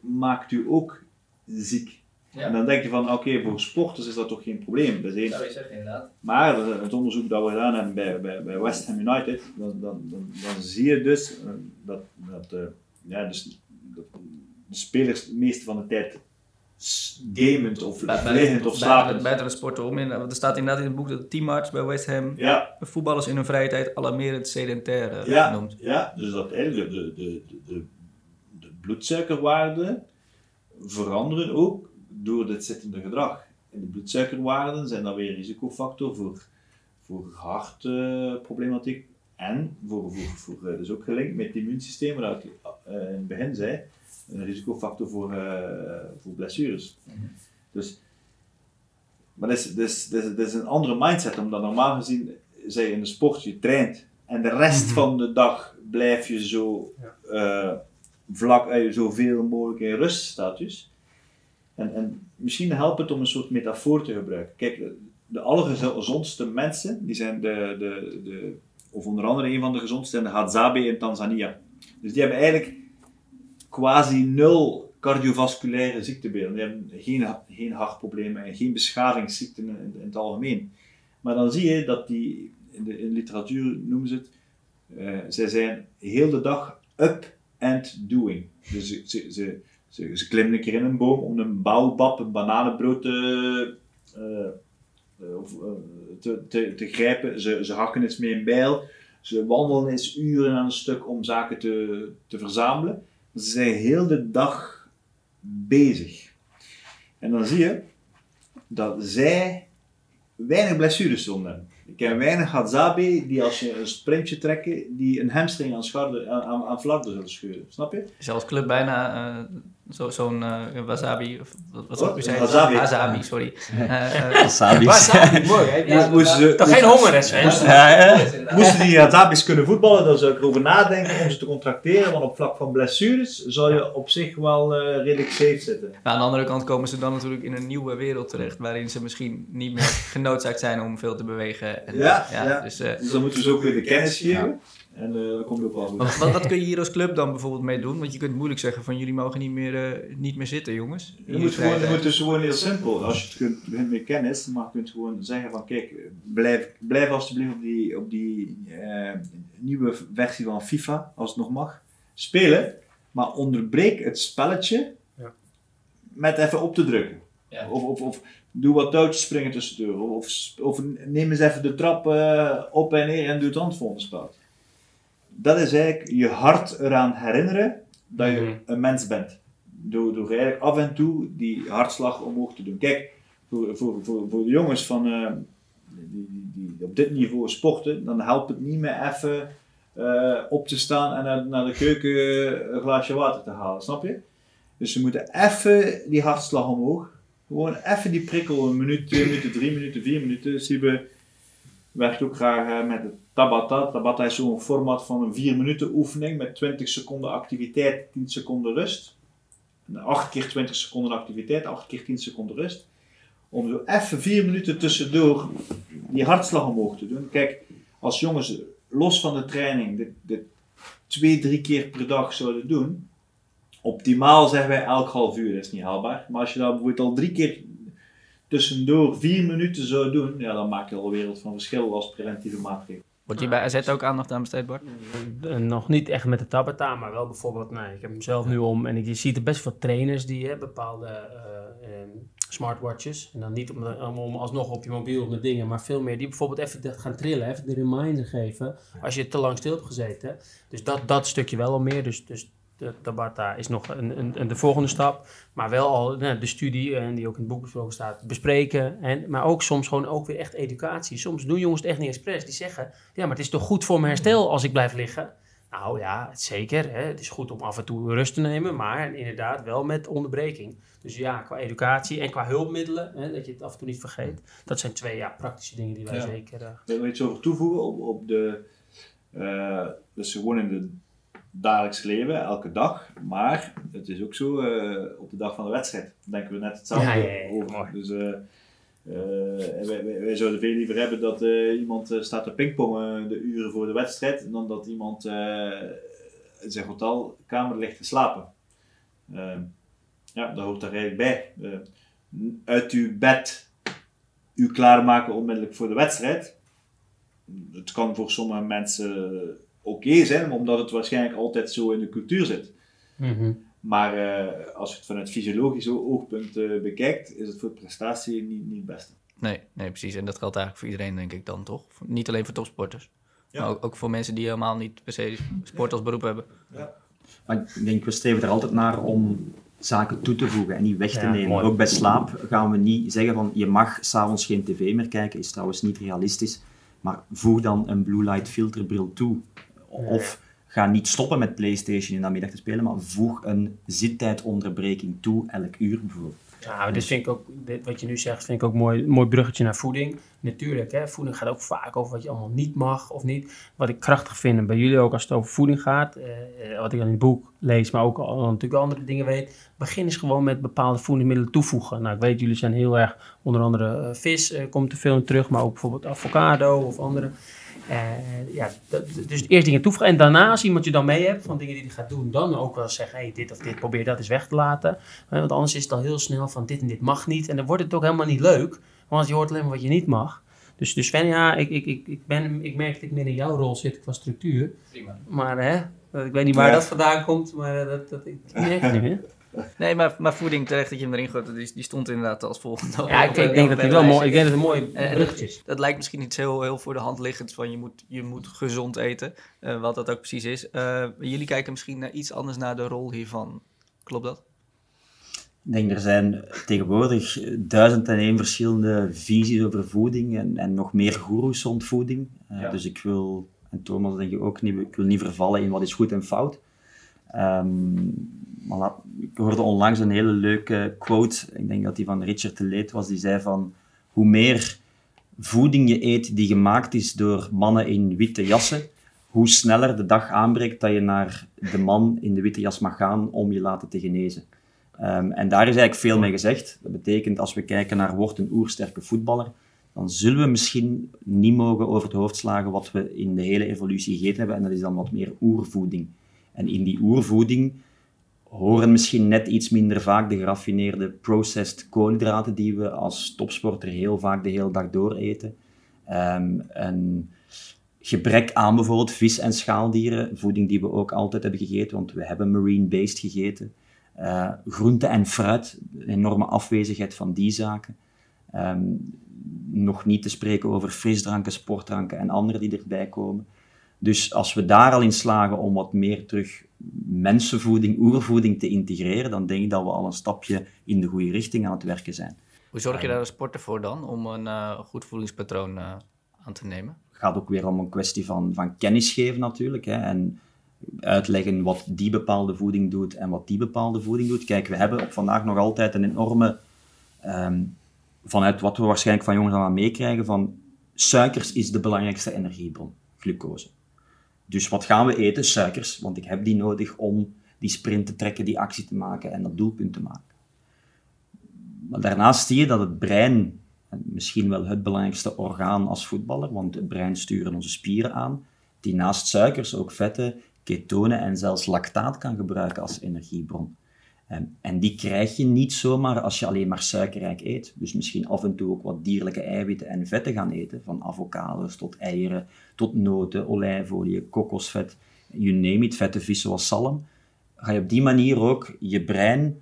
maakt u ook ziek. Ja. En dan denk je van, oké, voor sporters is dat toch geen probleem. Dat is één. je zeggen, inderdaad. Maar het onderzoek dat we gedaan hebben bij, bij, bij West Ham United, dan, dan, dan, dan zie je dus eh, dat, dat, eh, ja, dus, dat de spelers de meeste van de tijd gamend of liggend of slapend. Buiten de sport om. In, er staat inderdaad in het boek dat de teamarts bij West Ham Ja, voetballers in hun vrije tijd alarmerend sedentair eh, ja, noemt. ja, dus dat eigenlijk de, de, de, de, de bloedsuikerwaarden veranderen ook door dit zittende gedrag. En de bloedsuikerwaarden zijn dan weer een risicofactor voor, voor hartproblematiek en voor, voor, voor, eh, dus ook gelinkt met het immuunsysteem, wat ik eh, in het begin zei, een risicofactor voor, eh, voor blessures. Dus, maar dat is, dat, is, dat, is, dat is een andere mindset, omdat normaal gezien, zij in de sport, je traint en de rest van de dag blijf je zo eh, vlak, eh, zoveel mogelijk in ruststatus. En, en misschien helpt het om een soort metafoor te gebruiken. Kijk, de, de allergezondste mensen, die zijn de, de, de, of onder andere een van de gezondste, zijn de Hadzabe in Tanzania. Dus die hebben eigenlijk quasi nul cardiovasculaire ziektebeelden. Die hebben geen, geen hartproblemen en geen beschavingsziekten in, in het algemeen. Maar dan zie je dat die, in de, in literatuur noemen ze het, eh, zij zijn heel de dag up and doing. Dus ze, ze, ze, ze, klimmen een keer in een boom om een baobab, een bananenbrood te, eh, eh, te, te, te grijpen. Ze, ze hakken eens mee een bijl. Ze wandelen eens uren aan een stuk om zaken te, te verzamelen. Ze zijn heel de dag bezig. En dan zie je dat zij weinig blessures hebben. Ik ken weinig Hadzabe die als je een sprintje trekken, die een hamstring aan, scharde, aan, aan, zullen scheuren. Snap je? Zelfs club bijna, eh, Zo- Zo'n eh, wasabi, of wat, zou ik zeggen? Wasabi. Wasabi, sorry. Eh, eh. Wasabi, mooi hè? Ja, moesten ze- Toch geen honger hè Sven? Ja, ja. Moesten die Wasabi's kunnen voetballen, dan zou ik erover nadenken om ze te contracteren. Want op vlak van blessures zou je op zich wel eh, redelijk safe zitten. Maar aan de andere kant komen ze dan natuurlijk in een nieuwe wereld terecht, waarin ze misschien niet meer genoodzaakt zijn om veel te bewegen. En, Ja, ja. Dus, eh, Dus dan moeten we ze ook weer de kennis geven. En eh dat komt ook wel goed. wat, wat, wat kun je hier als club dan bijvoorbeeld mee doen? Want je kunt moeilijk zeggen van jullie mogen niet meer, eh, niet meer zitten, jongens. Je moet gewoon, dus gewoon heel simpel. Als je het kunt met kennis, maar je kunt gewoon zeggen van kijk, blijf, blijf alsjeblieft op die, op die eh, nieuwe versie van FIFA, als het nog mag, spelen. Maar onderbreek het spelletje Ja. met even op te drukken. Ja. Of, of, of doe wat touwtjes springen tussendoor. Of, of, of neem eens even de trap op en neer en doe het handvolgende spel. Dat is eigenlijk je hart eraan herinneren dat je Mhm. een mens bent. Door, door eigenlijk af en toe die hartslag omhoog te doen. Kijk, voor, voor, voor, voor de jongens van, eh, die, die, die op dit niveau sporten, dan helpt het niet meer even eh, op te staan en naar, naar de keuken een glaasje water te halen, snap je? Dus ze moeten even die hartslag omhoog. Gewoon even die prikkel, een minuut, twee minuten, drie minuten, vier minuten. Siebe werkt ook graag eh, met het Tabata. Tabata is zo'n format van een 4 minuten oefening met 20 seconden activiteit, 10 seconden rust. En 8 keer 20 seconden activiteit, 8 keer 10 seconden rust. Om zo even 4 minuten tussendoor die hartslag omhoog te doen. Kijk, als jongens los van de training dit, dit twee, drie keer per dag zouden doen. Optimaal zeggen wij elk half uur, dat is niet haalbaar. Maar als je dat bijvoorbeeld al drie keer tussendoor vier minuten zou doen, ja, dan maak je al een wereld van verschil als preventieve maatregel. Wordt hier bij AZ ook aandacht aan besteed, Bart? Eh, Nog niet echt met de Tabata, maar wel bijvoorbeeld, nee, ik heb hem zelf nu om en ik, je ziet er best veel trainers die hè, bepaalde ehm, smartwatches, en dan niet om, alsnog op je mobiel met dingen, maar veel meer die bijvoorbeeld even gaan trillen, even de reminder geven als je te lang stil hebt gezeten. Dus dat, dat stukje wel al meer, dus, dus de Tabata is nog een, een, een- de volgende stap, maar wel al nou, de studie, en die ook in het boek besproken staat, bespreken, en, maar ook soms gewoon ook weer echt educatie. Soms doen jongens het echt niet expres, die zeggen, ja, maar het is toch goed voor mijn herstel als ik blijf liggen? Nou ja, zeker. Hè. Het is goed om af en toe rust te nemen, maar inderdaad wel met onderbreking. Dus ja, qua educatie en qua hulpmiddelen, hè, dat je het af en toe niet vergeet. Dat zijn twee ja, praktische dingen die wij Ja. zeker... eh, Wil je iets over toevoegen op, op de, eh, dus gewoon in het dagelijks leven, elke dag. Maar het is ook zo, eh, op de dag van de wedstrijd denken we net hetzelfde Ja, ja, ja, over. Dus eh, eh, wij, wij, wij zouden veel liever hebben dat iemand staat te pingpongen de uren voor de wedstrijd, dan dat iemand in zijn hotelkamer ligt te slapen. Ehm, ja, dat hoort daar eigenlijk bij. Uit uw bed u klaarmaken onmiddellijk voor de wedstrijd. Het kan voor sommige mensen oké zijn, omdat het waarschijnlijk altijd zo in de cultuur zit. mhm. Maar eh, als je het vanuit fysiologisch oogpunt eh, bekijkt, is het voor prestatie niet, niet het beste. Nee, nee, precies. En dat geldt eigenlijk voor iedereen, denk ik dan, toch? Niet alleen voor topsporters. Ja. Maar ook, ook voor mensen die helemaal niet per se sport als beroep hebben. Maar ik denk, we streven er altijd naar om zaken toe te voegen en niet weg te Ja, nemen. mooi. Ook bij slaap gaan we niet zeggen van je mag s'avonds geen tv meer kijken, is trouwens niet realistisch. Maar voeg dan een blue light filterbril toe. Of ga niet stoppen met PlayStation in de middag te spelen, maar voeg een zittijdonderbreking toe, elk uur bijvoorbeeld. Ja, dit vind ik ook, dit, wat je nu zegt, vind ik ook mooi, mooi bruggetje naar voeding. Natuurlijk, hè, voeding gaat ook vaak over wat je allemaal niet mag of niet. Wat ik krachtig vind, en bij jullie ook als het over voeding gaat, eh, eh, wat ik in het boek lees, maar ook al natuurlijk andere dingen weet. Begin eens gewoon met bepaalde voedingsmiddelen toevoegen. Nou, ik weet, jullie zijn heel erg, onder andere eh, vis eh, komt er veel in terug, maar ook bijvoorbeeld avocado of andere. Eh, ja, dat, dus eerst dingen toevoegen en daarna als iemand je dan mee hebt van dingen die hij gaat doen, dan ook wel zeggen, hey, dit of dit, probeer dat eens weg te laten. Hè, Want anders is het al heel snel van dit en dit mag niet. En dan wordt het ook helemaal niet leuk. Want je hoort alleen maar wat je niet mag. Dus, dus Sven, ja, ik, ik, ik, ik, ben, ik merk dat ik meer in jouw rol zit qua structuur. Prima. Maar hè, ik weet niet waar Ja. dat vandaan komt, maar eh, dat, dat, ik merk het nu. Hè? Nee, maar, maar voeding, terecht dat je hem erin gooit, die, die stond inderdaad als volgende. Ja, ik, ik denk dat hij wel mooi, ik denk dat het een mooi Eh, bruggetje is. Dat lijkt misschien iets heel, heel voor de hand liggends van je moet, je moet gezond eten, eh, wat dat ook precies is. Eh, jullie kijken misschien naar iets anders naar de rol hiervan. Klopt dat? Ik denk, er zijn tegenwoordig duizend en één verschillende visies over voeding en, en nog meer goeroes rond voeding. Eh, Ja. Dus ik wil, en Thomas denk ik ook niet, ik wil niet vervallen in wat is goed en fout. Ehm, ik hoorde onlangs een hele leuke quote, ik denk dat die van Richard de was, die zei van hoe meer voeding je eet die gemaakt is door mannen in witte jassen, hoe sneller de dag aanbreekt dat je naar de man in de witte jas mag gaan om je laten te genezen. Ehm, en daar is eigenlijk veel mee gezegd. Dat betekent, als we kijken naar wordt een oersterke voetballer, dan zullen we misschien niet mogen over het hoofd slagen wat we in de hele evolutie gegeten hebben, en dat is dan wat meer oervoeding. En in die oervoeding horen misschien net iets minder vaak de geraffineerde processed koolhydraten die we als topsporter heel vaak de hele dag door eten. Ehm, een gebrek aan bijvoorbeeld vis- en schaaldieren, voeding die we ook altijd hebben gegeten, want we hebben marine-based gegeten. Eh groente en fruit, een enorme afwezigheid van die zaken. Ehm, nog niet te spreken over frisdranken, sportdranken en andere die erbij komen. Dus als we daar al in slagen om wat meer terug mensenvoeding, oervoeding te integreren, dan denk ik dat we al een stapje in de goede richting aan het werken zijn. Hoe zorg je daar als sporter voor dan, om een eh, goed voedingspatroon eh, aan te nemen? Het gaat ook weer om een kwestie van, van kennis geven natuurlijk. Hè, en uitleggen wat die bepaalde voeding doet en wat die bepaalde voeding doet. Kijk, we hebben op vandaag nog altijd een enorme, ehm, vanuit wat we waarschijnlijk van jongens aan meekrijgen, van suikers is de belangrijkste energiebron, glucose. Dus wat gaan we eten? Suikers, want ik heb die nodig om die sprint te trekken, die actie te maken en dat doelpunt te maken. Maar daarnaast zie je dat het brein, en misschien wel het belangrijkste orgaan als voetballer, want het brein sturen onze spieren aan, die naast suikers ook vetten, ketonen en zelfs lactaat kan gebruiken als energiebron. En, en die krijg je niet zomaar als je alleen maar suikerrijk eet. Dus misschien af en toe ook wat dierlijke eiwitten en vetten gaan eten, van avocados tot eieren, tot noten, olijfolie, kokosvet, you name it, vette vis zoals zalm. Ga je op die manier ook je brein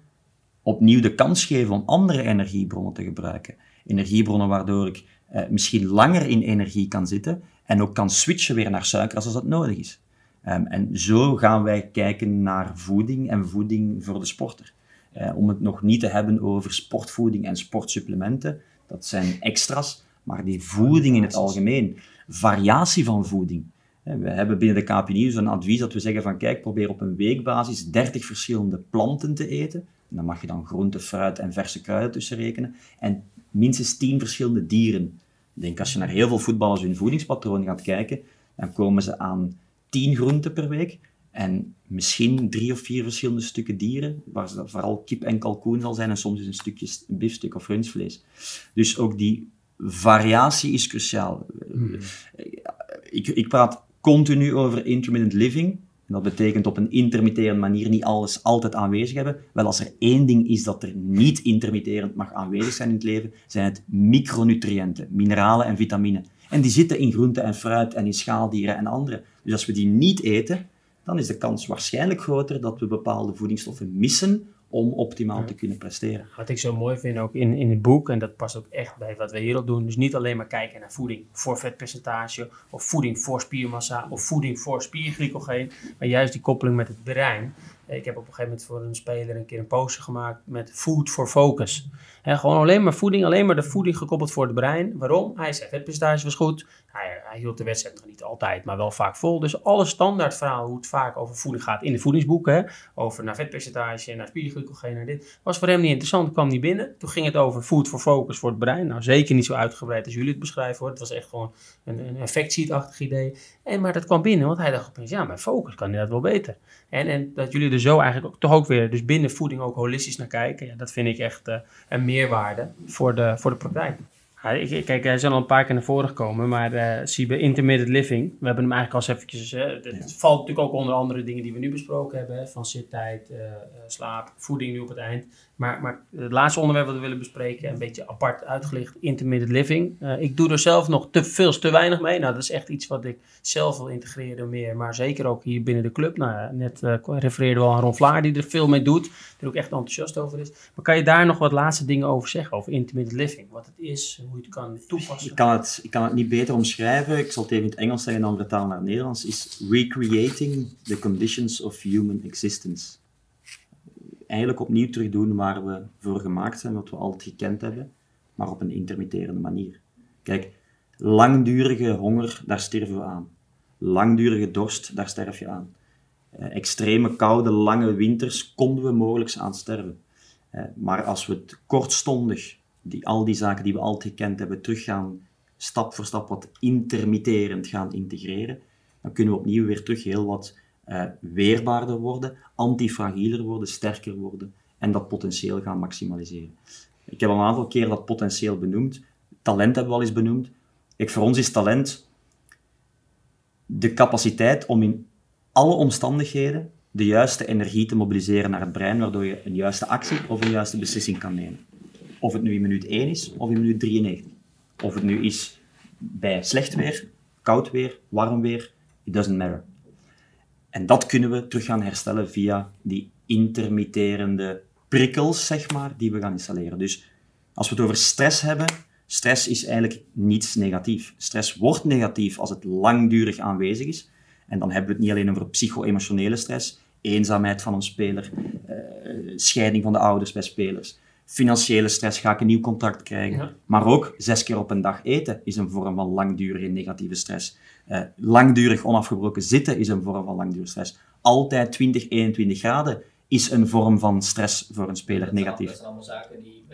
opnieuw de kans geven om andere energiebronnen te gebruiken. Energiebronnen waardoor ik eh, misschien langer in energie kan zitten en ook kan switchen weer naar suiker als dat nodig is. Ehm, en zo gaan wij kijken naar voeding en voeding voor de sporter. Eh, om het nog niet te hebben over sportvoeding en sportsupplementen, dat zijn extra's, maar die voeding in het algemeen, variatie van voeding. Eh, We hebben binnen de KPNI zo'n advies dat we zeggen van kijk, probeer op een weekbasis 30 verschillende planten te eten. En dan mag je dan groente, fruit en verse kruiden tussen rekenen. En minstens 10 verschillende dieren. Ik denk als je naar heel veel voetballers hun voedingspatroon gaat kijken, dan komen ze aan 10 groenten per week. En misschien drie of vier verschillende stukken dieren, waar vooral kip en kalkoen zal zijn en soms is een stukje biefstuk of rundvlees. Dus ook die variatie is cruciaal. Ik, ik praat continu over intermittent living. En dat betekent op een intermitterende manier niet alles altijd aanwezig hebben. Wel, als er één ding is dat er niet intermitterend mag aanwezig zijn in het leven, zijn het micronutriënten, mineralen en vitamine. En die zitten in groente en fruit en in schaaldieren en andere. Dus als we die niet eten, dan is de kans waarschijnlijk groter dat we bepaalde voedingsstoffen missen om optimaal te kunnen presteren. Wat ik zo mooi vind ook in, in het boek, en dat past ook echt bij wat we hierop doen, dus niet alleen maar kijken naar voeding voor vetpercentage, of voeding voor spiermassa, of voeding voor spierglycogeen, maar juist die koppeling met het brein. Ik heb op een gegeven moment voor een speler een keer een poster gemaakt met food for focus. Hè, gewoon alleen maar voeding, alleen maar de voeding gekoppeld voor het brein. Waarom? Hij zei vetpercentage was goed. Hij, hij hield de wedstrijd nog niet altijd, maar wel vaak vol. Dus alle standaard verhalen hoe het vaak over voeding gaat in de voedingsboeken, hè, over naar vetpercentage, naar spierglycogeen, naar dit, was voor hem niet interessant. kwam niet binnen. Toen ging het over food for focus voor het brein. Nou, zeker niet zo uitgebreid als jullie het beschrijven hoor. Het was echt gewoon een, een effectsheet-achtig idee. En, maar dat kwam binnen, want hij dacht opeens, ja, mijn focus kan inderdaad wel beter. En, en dat jullie er zo eigenlijk ook, toch ook weer, dus binnen voeding ook holistisch naar kijken, ja, dat vind ik echt eh, een meerwaarde voor de, voor de praktijk. Ja, ik, ik- kijk, hij is al een paar keer naar voren gekomen, maar eh zie bij intermittent living, we hebben hem eigenlijk al eens eventjes, hè, het, valt natuurlijk ook onder andere dingen die we nu besproken hebben, hè, van zittijd, eh, eh, slaap, voeding nu op het eind. Maar, maar het laatste onderwerp wat we willen bespreken, een beetje apart uitgelicht, intermittent living. Eh, ik doe er zelf nog te veel, te weinig mee. Nou, dat is echt iets wat ik zelf wil integreren meer, maar zeker ook hier binnen de club. Nou, ja, net eh refereerde wel aan Ron Vlaar, die er veel mee doet, er ook echt enthousiast over is. Maar kan je daar nog wat laatste dingen over zeggen, over intermittent living? Wat het is, hoe je het kan toepassen? Ik kan, het, ik kan het niet beter omschrijven. Ik zal het even in het Engels zeggen en dan vertalen naar het Nederlands. Is recreating the conditions of human existence. Eigenlijk opnieuw terugdoen waar we voor gemaakt zijn, wat we altijd gekend hebben, maar op een intermitterende manier. Kijk, langdurige honger, daar sterven we aan. Langdurige dorst, daar sterf je aan. eh, extreme koude, lange winters konden we mogelijk aan sterven. Eh, maar als we het kortstondig, die, al die zaken die we altijd gekend hebben, terug gaan stap voor stap wat intermitterend gaan integreren, dan kunnen we opnieuw weer terug heel wat eh, weerbaarder worden, antifragieler worden, sterker worden en dat potentieel gaan maximaliseren. Ik heb al een aantal keer dat potentieel benoemd. Talent hebben we al eens benoemd. Ik, voor ons is talent de capaciteit om in alle omstandigheden de juiste energie te mobiliseren naar het brein, waardoor je een juiste actie of een juiste beslissing kan nemen. Of het nu in minuut 1 is of in minuut 93. Of het nu is bij slecht weer, koud weer, warm weer, it doesn't matter. En dat kunnen we terug gaan herstellen via die intermitterende prikkels, zeg maar, die we gaan installeren. Dus als we het over stress hebben, stress is eigenlijk niets negatief. Stress wordt negatief als het langdurig aanwezig is. En dan hebben we het niet alleen over psycho-emotionele stress, eenzaamheid van een speler, uh, scheiding van de ouders bij spelers, financiële stress, ga ik een nieuw contract krijgen. Ja. Maar ook zes keer op een dag eten is een vorm van langdurige negatieve stress. Uh, langdurig onafgebroken zitten is een vorm van langdurige stress. Altijd 20, 21 graden is een vorm van stress voor een speler negatief. Dat zijn allemaal zaken die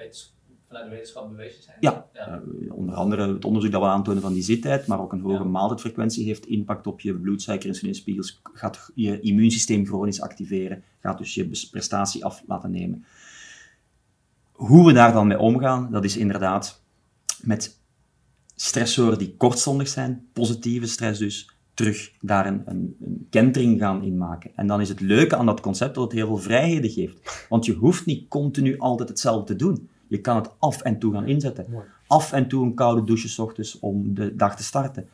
vanuit de wetenschap bewezen zijn. Ja, Uh, onder andere het onderzoek dat we aantonen van die zittijd, maar ook een hoge Ja. maaltijdfrequentie heeft impact op je bloedsuiker, insulinespiegels, gaat je immuunsysteem chronisch activeren, gaat dus je prestatie af laten nemen. Hoe we daar dan mee omgaan, dat is inderdaad met stressoren die kortstondig zijn, positieve stress dus, terug daar een, een, een kentering gaan in maken. En dan is het leuke aan dat concept dat het heel veel vrijheden geeft. Want je hoeft niet continu altijd hetzelfde te doen. Je kan het af en toe gaan inzetten. Mooi. Af en toe een koude douche 's ochtends om de dag te starten.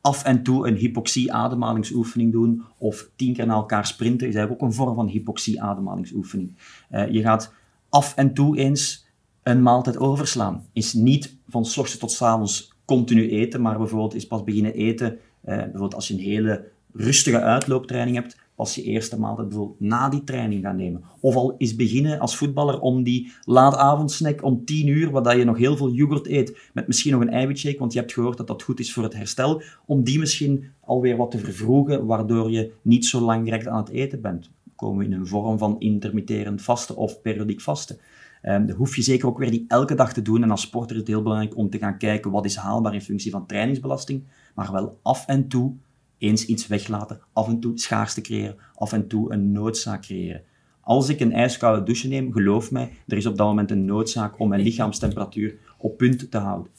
Af en toe een hypoxie-ademhalingsoefening doen of tien keer naar elkaar sprinten is eigenlijk ook een vorm van hypoxie-ademhalingsoefening. Eh, je gaat af en toe eens een maaltijd overslaan. Is niet van s ochtends tot s avonds continu eten, maar bijvoorbeeld is pas beginnen eten, eh, bijvoorbeeld als je een hele rustige uitlooptraining hebt, pas je eerste maaltijd bijvoorbeeld na die training gaan nemen. Of al is beginnen als voetballer om die laatavondsnack om 10 uur, waar je nog heel veel yoghurt eet, met misschien nog een eiwitshake, want je hebt gehoord dat dat goed is voor het herstel, om die misschien alweer wat te vervroegen, waardoor je niet zo lang direct aan het eten bent. Komen we in een vorm van intermitterend vasten of periodiek vasten. Dat hoef je zeker ook weer niet elke dag te doen. En als sporter is het heel belangrijk om te gaan kijken wat is haalbaar in functie van trainingsbelasting, maar wel af en toe eens iets weglaten, af en toe schaarste creëren, af en toe een noodzaak creëren. Als ik een ijskoude douche neem, geloof mij, er is op dat moment een noodzaak om mijn lichaamstemperatuur op punt te houden.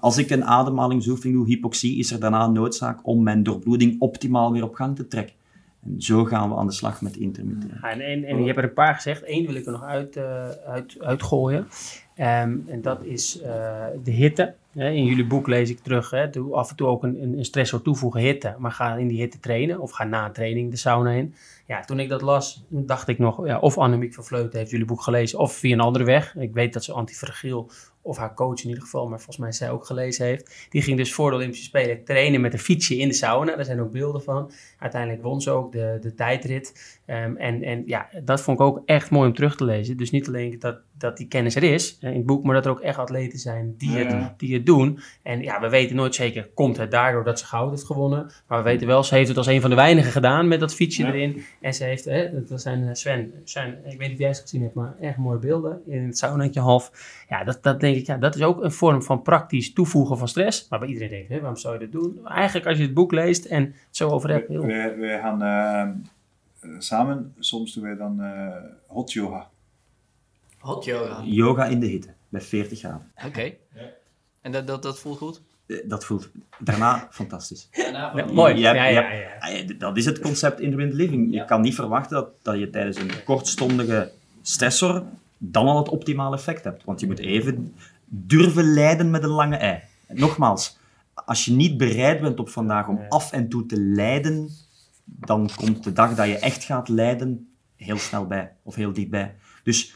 Als ik een ademhalingsoefening doe, hypoxie, is er daarna een noodzaak om mijn doorbloeding optimaal weer op gang te trekken. En zo gaan we aan de slag met intermittent. Ja, en, en, je hebt er een paar gezegd. Eén wil ik er nog uit, eh, uit, uitgooien. Ehm, en dat is eh, de hitte. In jullie boek lees ik terug. Hè, af en toe ook een, een, stressor toevoegen, hitte. Maar ga in die hitte trainen. Of ga na een training de sauna in. Ja, toen ik dat las, dacht ik nog... Ja, of Annemiek van Vleuten heeft jullie boek gelezen. Of via een andere weg. Ik weet dat ze antifragiel... Of haar coach in ieder geval, maar volgens mij zij ook gelezen heeft. Die ging dus voor de Olympische Spelen trainen met een fietsje in de sauna. Daar zijn ook beelden van. Uiteindelijk won ze ook de, de tijdrit. Ehm, en, en ja, dat vond ik ook echt mooi om terug te lezen. Dus niet alleen dat, dat die kennis er is in het boek, maar dat er ook echt atleten zijn die, het, die het doen. En ja, we weten nooit zeker, komt het daardoor dat ze goud heeft gewonnen? Maar we weten wel, ze heeft het als een van de weinigen gedaan met dat fietsje Ja. erin. En ze heeft, hè, dat zijn eh, Sven, Sven, ik weet niet of jij ze gezien hebt, maar echt mooie beelden in het saunaatje half. Ja, dat, dat denk ik, ja, dat is ook een vorm van praktisch toevoegen van stress. Maar bij iedereen denkt, hè, waarom zou je dat doen? Eigenlijk als je het boek leest en het zo over hebt, heel We, we gaan eh, samen, soms doen wij dan eh, hot yoga. Hot yoga. Yoga in de hitte, bij 40 graden. Oké. En dat, dat, dat voelt goed? Eh, Dat voelt daarna fantastisch. Daarna Ja, mooi. Je Ja, hebt- ja, Ah, ja, Dat is het concept intermittent living. Je Ja. kan niet verwachten dat, dat je tijdens een kortstondige stressor dan al het optimale effect hebt. Want je moet even durven lijden met een lange ei. Nogmaals, als je niet bereid bent op vandaag om af en toe te lijden, dan komt de dag dat je echt gaat lijden heel snel bij, of heel dichtbij. Dus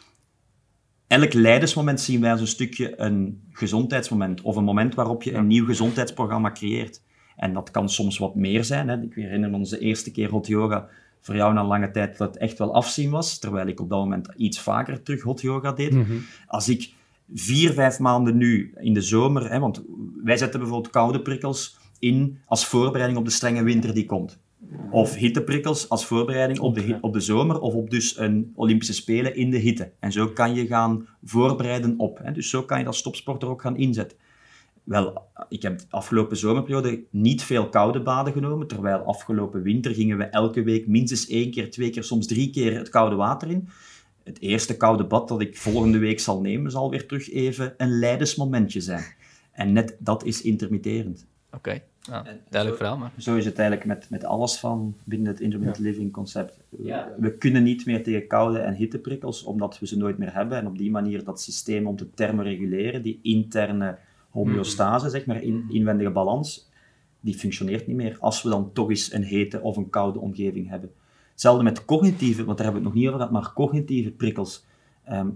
elk lijdensmoment zien wij als een stukje een gezondheidsmoment, of een moment waarop je een nieuw gezondheidsprogramma creëert. En dat kan soms wat meer zijn. Hè. Ik herinner me onze eerste keer hot yoga, voor jou na lange tijd, dat het echt wel afzien was, terwijl ik op dat moment iets vaker terug hot yoga deed. Mhm. Als ik vier, vijf maanden nu in de zomer, hè, want wij zetten bijvoorbeeld koude prikkels in als voorbereiding op de strenge winter die komt. Of hitteprikkels als voorbereiding op de, op de zomer of op dus een Olympische Spelen in de hitte. En zo kan je gaan voorbereiden op. Hè. Dus zo kan je als topsporter ook gaan inzetten. Wel, ik heb de afgelopen zomerperiode niet veel koude baden genomen, terwijl afgelopen winter gingen we elke week minstens één keer, twee keer, soms drie keer het koude water in. Het eerste koude bad dat ik volgende week zal nemen, zal weer terug even een lijdensmomentje zijn. En net dat is intermitterend. Oké, nou, duidelijk verhaal. Maar. Zo is het eigenlijk met, met alles van binnen het intermittent living concept. We- Ja. We kunnen niet meer tegen koude en hitteprikkels, omdat we ze nooit meer hebben. En op die manier dat systeem om te thermoreguleren, die interne homeostase, zeg maar, in, inwendige balans, die functioneert niet meer als we dan toch eens een hete of een koude omgeving hebben. Hetzelfde met cognitieve, want daar hebben we het nog niet over gehad, maar cognitieve prikkels. Ehm,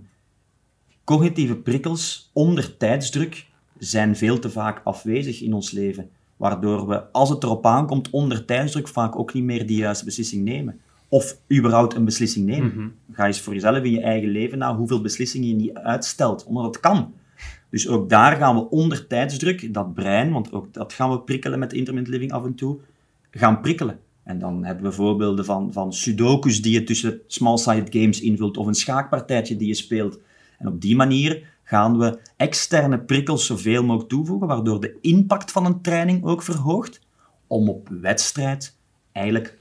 cognitieve prikkels onder tijdsdruk zijn veel te vaak afwezig in ons leven. Waardoor we, als het erop aankomt, onder tijdsdruk vaak ook niet meer die juiste beslissing nemen. Of überhaupt een beslissing nemen. Ga eens voor jezelf in je eigen leven na hoeveel beslissingen je niet uitstelt, omdat het kan. Dus ook daar gaan we onder tijdsdruk, dat brein, want ook dat gaan we prikkelen met intermittent living af en toe, gaan prikkelen. En dan hebben we voorbeelden van, van sudokus die je tussen small-sided games invult, of een schaakpartijtje die je speelt. En op die manier gaan we externe prikkels zoveel mogelijk toevoegen, waardoor de impact van een training ook verhoogt, om op wedstrijd eigenlijk,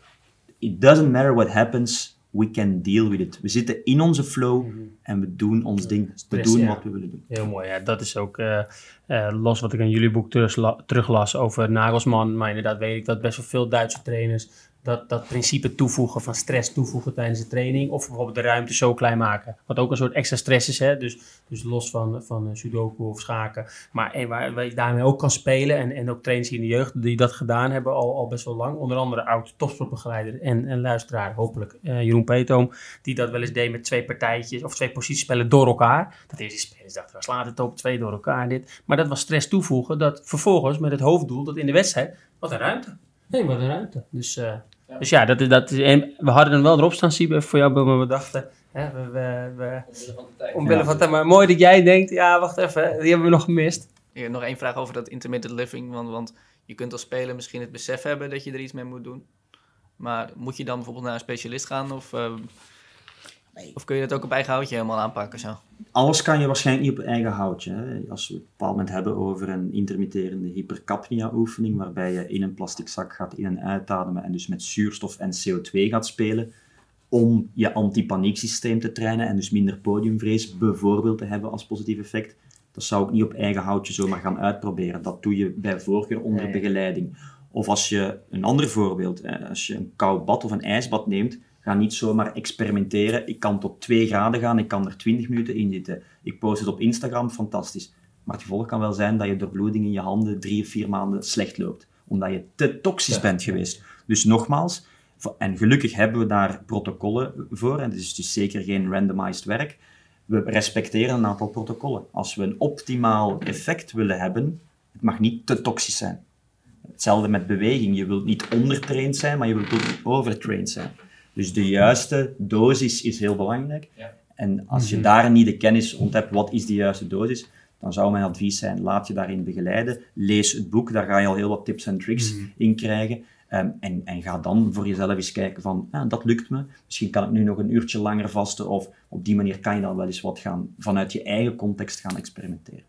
it doesn't matter what happens, we can deal with it. We zitten in onze flow en we doen ons ding, we Stress, doen ja. wat we willen doen. Heel mooi, ja. Dat is ook eh, eh, los wat ik aan jullie boek terugla- teruglas over Nagelsman. Maar inderdaad weet ik dat best wel veel Duitse trainers dat, dat principe toevoegen van stress toevoegen tijdens de training. Of bijvoorbeeld de ruimte zo klein maken. Wat ook een soort extra stress is, hè. Dus, dus los van, van eh, sudoku of schaken. Maar en waar, waar je daarmee ook kan spelen. En, en ook trainers in de jeugd die dat gedaan hebben al, al best wel lang. Onder andere oud topsportbegeleider en, en luisteraar, hopelijk eh, Jeroen Peetoom. Die dat wel eens deed met twee partijtjes of twee positiespellen door elkaar. Dat eerst die spelers dachten, we slaan het op, twee door elkaar dit. Maar dat was stress toevoegen. Dat vervolgens met het hoofddoel dat in de wedstrijd, wat een ruimte. Nee, wat een ruimte. Dus, dus ja, dat, is- dat, is- en we hadden hem wel erop staan, Siebe, voor jou, maar we dachten, hè, we, we, we, omwille van het, maar mooi dat jij denkt, ja, wacht even, hè, die hebben we nog gemist. Nog één vraag over dat intermittent living. Want, want je kunt als speler misschien het besef hebben dat je er iets mee moet doen. Maar moet je dan bijvoorbeeld naar een specialist gaan? Of, of kun je dat ook op eigen houtje helemaal aanpakken? Zo? Alles kan je waarschijnlijk niet op eigen houtje. Hè. Als we het op een bepaald moment hebben over een intermitterende hypercapnia-oefening, waarbij je in een plastic zak gaat in- en uitademen en dus met zuurstof en CO2 gaat spelen, om je antipanieksysteem te trainen en dus minder podiumvrees bijvoorbeeld te hebben als positief effect. Dat zou ik niet op eigen houtje zomaar gaan uitproberen. Dat doe je bij voorkeur onder Nee. begeleiding. Of als je, een ander voorbeeld, als je een koud bad of een ijsbad neemt, ga niet zomaar experimenteren. Ik kan tot 2 graden gaan, ik kan er 20 minuten in zitten. Ik post het op Instagram, fantastisch. Maar het gevolg kan wel zijn dat je doorbloeding in je handen drie of vier maanden slecht loopt. Omdat je te toxisch bent geweest. Dus nogmaals, en gelukkig hebben we daar protocollen voor, en het is dus zeker geen randomized werk. We respecteren een aantal protocollen. Als we een optimaal effect willen hebben, het mag niet te toxisch zijn. Hetzelfde met beweging. Je wilt niet ondertraind zijn, maar je wilt ook overtraind zijn. Dus de juiste dosis is heel belangrijk. En als je daar niet de kennis rond hebt, wat is de juiste dosis, dan zou mijn advies zijn, laat je daarin begeleiden. Lees het boek, daar ga je al heel wat tips en tricks in krijgen. Ehm, en, en ga dan voor jezelf eens kijken van, ah, dat lukt me. Misschien kan ik nu nog een uurtje langer vasten. Of op die manier kan je dan wel eens wat gaan, vanuit je eigen context gaan experimenteren.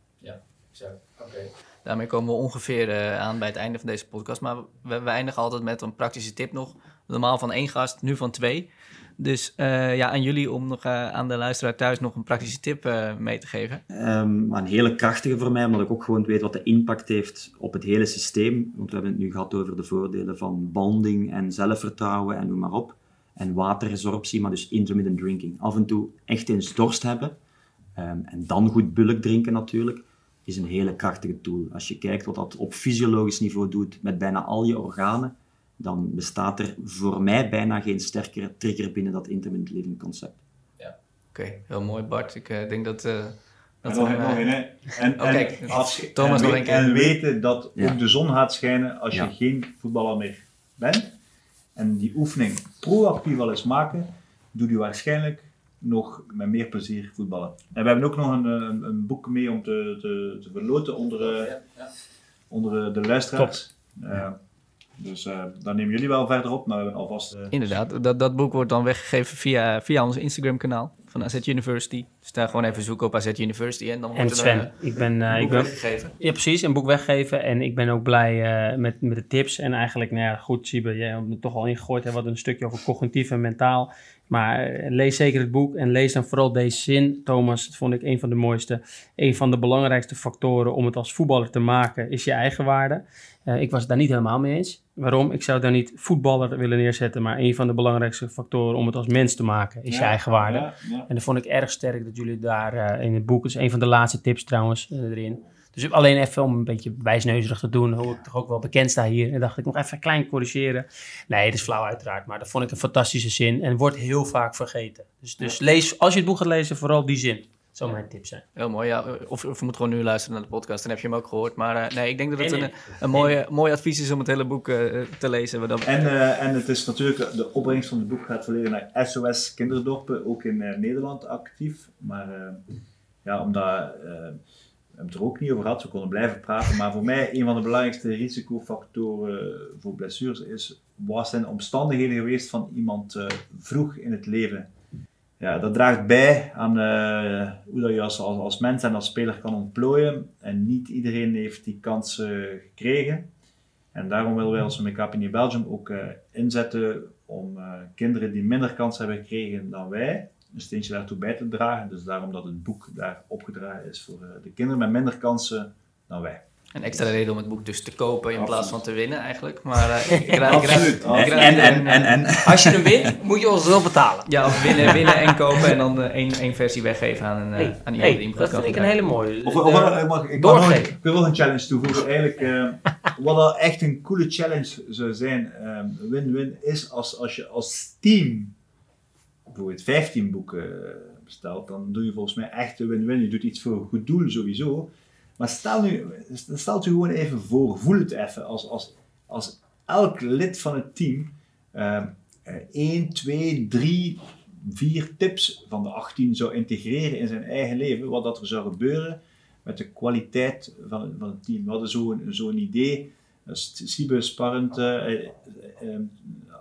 Daarmee komen we ongeveer eh, aan bij het einde van deze podcast. Maar we, we eindigen altijd met een praktische tip nog. Normaal van één gast, nu van twee. Dus eh, ja, aan jullie om nog eh, aan de luisteraar thuis nog een praktische tip eh, mee te geven. Ehm, een hele krachtige voor mij, omdat ik ook gewoon weet wat de impact heeft op het hele systeem. Want we hebben het nu gehad over de voordelen van bonding en zelfvertrouwen en noem maar op. En waterresorptie, maar dus intermittent drinking. Af en toe echt eens dorst hebben. ehm, en dan goed bulk drinken natuurlijk, is een hele krachtige tool. Als je kijkt wat dat op fysiologisch niveau doet met bijna al je organen, dan bestaat er voor mij bijna geen sterkere trigger binnen dat intermittent living concept. Oké, heel mooi Bart. Ik eh, denk dat... eh, En nog, nog eh, hè. En, Oh, en, kijk, als, Thomas en, nog we- een keer. en weten dat Ja. ook de zon gaat schijnen als Ja. je geen voetballer meer bent. En die oefening proactief wel eens maken, doe je waarschijnlijk nog met meer plezier voetballen. En we hebben ook nog een, een, een boek mee om te, te, te verloten onder, eh, onder de, luisteraars. Eh, Dus eh daar nemen jullie wel verder op, maar we hebben alvast... eh, Inderdaad, dat, dat boek wordt dan weggegeven via, via ons Instagram-kanaal van AZ University. Dus daar gewoon even zoeken op AZ University en dan En wordt er Sven, een, ik ben, eh, een ik boek ben, weggegeven. Ja, precies. Een boek weggeven. En ik ben ook blij eh, met, met de tips. En eigenlijk, nou ja, goed, Siebe, jij hebt me toch al ingegooid. Hè, wat een stukje over cognitief en mentaal. Maar eh, lees zeker het boek. En lees dan vooral deze zin, Thomas. Dat vond ik een van de mooiste. Een van de belangrijkste factoren om het als voetballer te maken is je eigen waarde. Eh, ik was het daar niet helemaal mee eens. Waarom? Ik zou daar niet voetballer willen neerzetten. Maar een van de belangrijkste factoren om het als mens te maken is je eigen waarde. Ja, ja. En dat vond ik erg sterk dat jullie daar eh, in het boek, is een van de laatste tips trouwens eh, erin. Dus alleen even om een beetje wijsneuzerig te doen, hoe ik toch ook wel bekend sta hier. En dacht ik nog even klein corrigeren. Nee, het is flauw uiteraard, maar dat vond ik een fantastische zin en wordt heel vaak vergeten. Dus, dus lees, als je het boek gaat lezen, vooral die zin. Zou mijn tip zijn. Heel mooi, ja. Of, of je moet gewoon nu luisteren naar de podcast, dan heb je hem ook gehoord. Maar eh, nee, ik denk dat het Nee, een, nee. een mooie, mooi advies is om het hele boek eh, te lezen. Dan- En, eh, en het is natuurlijk, de opbrengst van het boek gaat volledig naar SOS Kinderdorpen, ook in eh, Nederland actief. Maar eh, ja, omdat, eh, we hebben het er ook niet over gehad, we konden blijven praten. Maar voor mij, een van de belangrijkste risicofactoren voor blessures is, wat zijn de omstandigheden geweest van iemand eh, vroeg in het leven? Ja, dat draagt bij aan eh, hoe dat je als, als, mens en als speler kan ontplooien. En niet iedereen heeft die kans gekregen. En daarom willen wij als MK in Belgium ook eh, inzetten om eh, kinderen die minder kans hebben gekregen dan wij, een steentje daartoe bij te dragen. Dus daarom dat het boek daar opgedragen is voor de kinderen met minder kansen dan wij. Een extra reden om het boek dus te kopen in plaats van te winnen eigenlijk. Maar eh, ik, ik raad- ik raad- Absoluut. ik En- raad En, en, en, en. Als je hem wint, moet je ons wel betalen. Ja, of winnen, winnen en kopen en dan eh, één, één versie weggeven aan, een, eh, Hey, aan iemand hey, die hem goed dat vind ik een hele mooie. Of, mag, ik, kan nog ik wil nog een challenge toevoegen. Eigenlijk, eh, wat al echt een coole challenge zou zijn, win-win, is als, als je als team bijvoorbeeld 15 boeken bestelt, dan doe je volgens mij echt een win-win. Je doet iets voor een goed doel sowieso. Maar stel nu, stel je gewoon even voor, voel het even, als, als, als elk lid van het team eh, 1, 2, 3, vier tips van de 18 zou integreren in zijn eigen leven, wat dat er zou gebeuren met de kwaliteit van, van het team. We hadden zo'n zo'n idee, eh, Siebe sparrend, eh, eh, eh,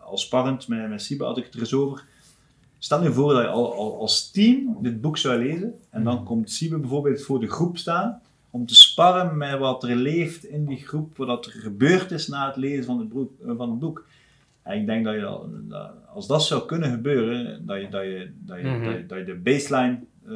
als sparrend met, met had ik het er eens over. Stel je voor dat je al, al, als team dit boek zou lezen en dan komt Siebe bijvoorbeeld voor de groep staan om te sparren met wat er leeft in die groep, wat er gebeurd is na het lezen van het, boek, eh, van het boek. En ik denk dat je als dat zou kunnen gebeuren, dat je, dat je, dat je, Mhm. dat je, dat je de baseline eh,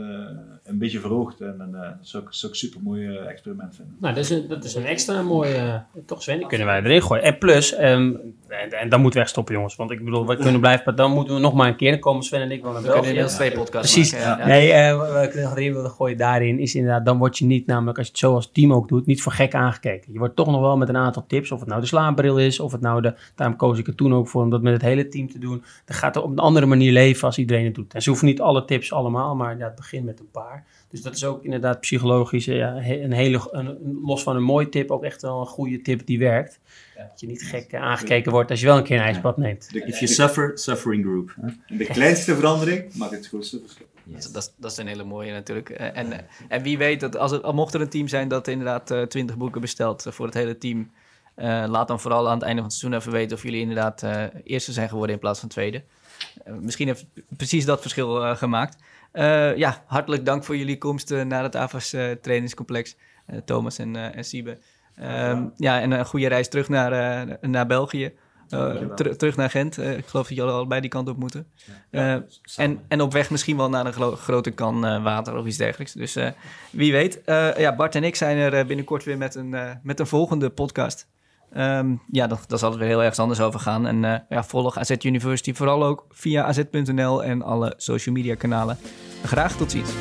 een beetje verhoogt. En, en, eh, dat zou ik super mooi experiment vinden. Nou, dat is een, dat is een extra mooie. eh, toch, Sven, die kunnen wij erin gooien. En plus, ehm, en, en dan moeten we echt stoppen, jongens. Want ik bedoel, we kunnen blijven. maar Dan moeten we nog maar een keer. Komen Sven en ik naar We kunnen inmiddels twee podcasts Precies. maken. ja. Ja. Nee, eh, wat ik nog erin wilde gooien daarin is inderdaad, dan word je niet, namelijk als je het zo als team ook doet, niet voor gek aangekeken. Je wordt toch nog wel met een aantal tips, of het nou de slaapbril is, of het nou de, daarom koos ik er toen ook voor, om dat met het hele team te doen. Dan gaat het op een andere manier leven als iedereen het doet. En ze hoeven niet alle tips allemaal, maar ja, het begint met een paar. Dus dat is ook inderdaad psychologisch eh, ja, een hele, een, los van een mooie tip, ook echt wel een goede tip die werkt. Dat je niet gek eh, aangekeken wordt als je wel een keer een ijsbad neemt. If you suffer, suffering group. hè. De kleinste verandering maakt het grootste verschil. Dat, dat, is- dat is een hele mooie natuurlijk. Eh, En, en wie weet, dat als het, al mocht er een team zijn dat inderdaad 20 boeken bestelt voor het hele team. eh, laat dan vooral aan het einde van het seizoen even weten of jullie inderdaad eh, eerste zijn geworden in plaats van tweede. Misschien heeft precies dat verschil eh, gemaakt. Eh, ja, hartelijk dank voor jullie komst eh, naar het AVAS eh, trainingscomplex. Thomas en, en Siebe. Ehm, ja, en een goede reis terug naar, naar België. Ter- terug naar Gent. Ik geloof dat jullie allebei die kant op moeten. En, en op weg misschien wel naar een gro- grote kan water of iets dergelijks. Dus wie weet. Ja, Bart en ik zijn er binnenkort weer met een, met een volgende podcast. Ehm, ja, dat, daar zal het weer heel ergens anders over gaan. En eh, ja, volg AZ University vooral ook via az.nl en alle social media kanalen. Graag tot ziens.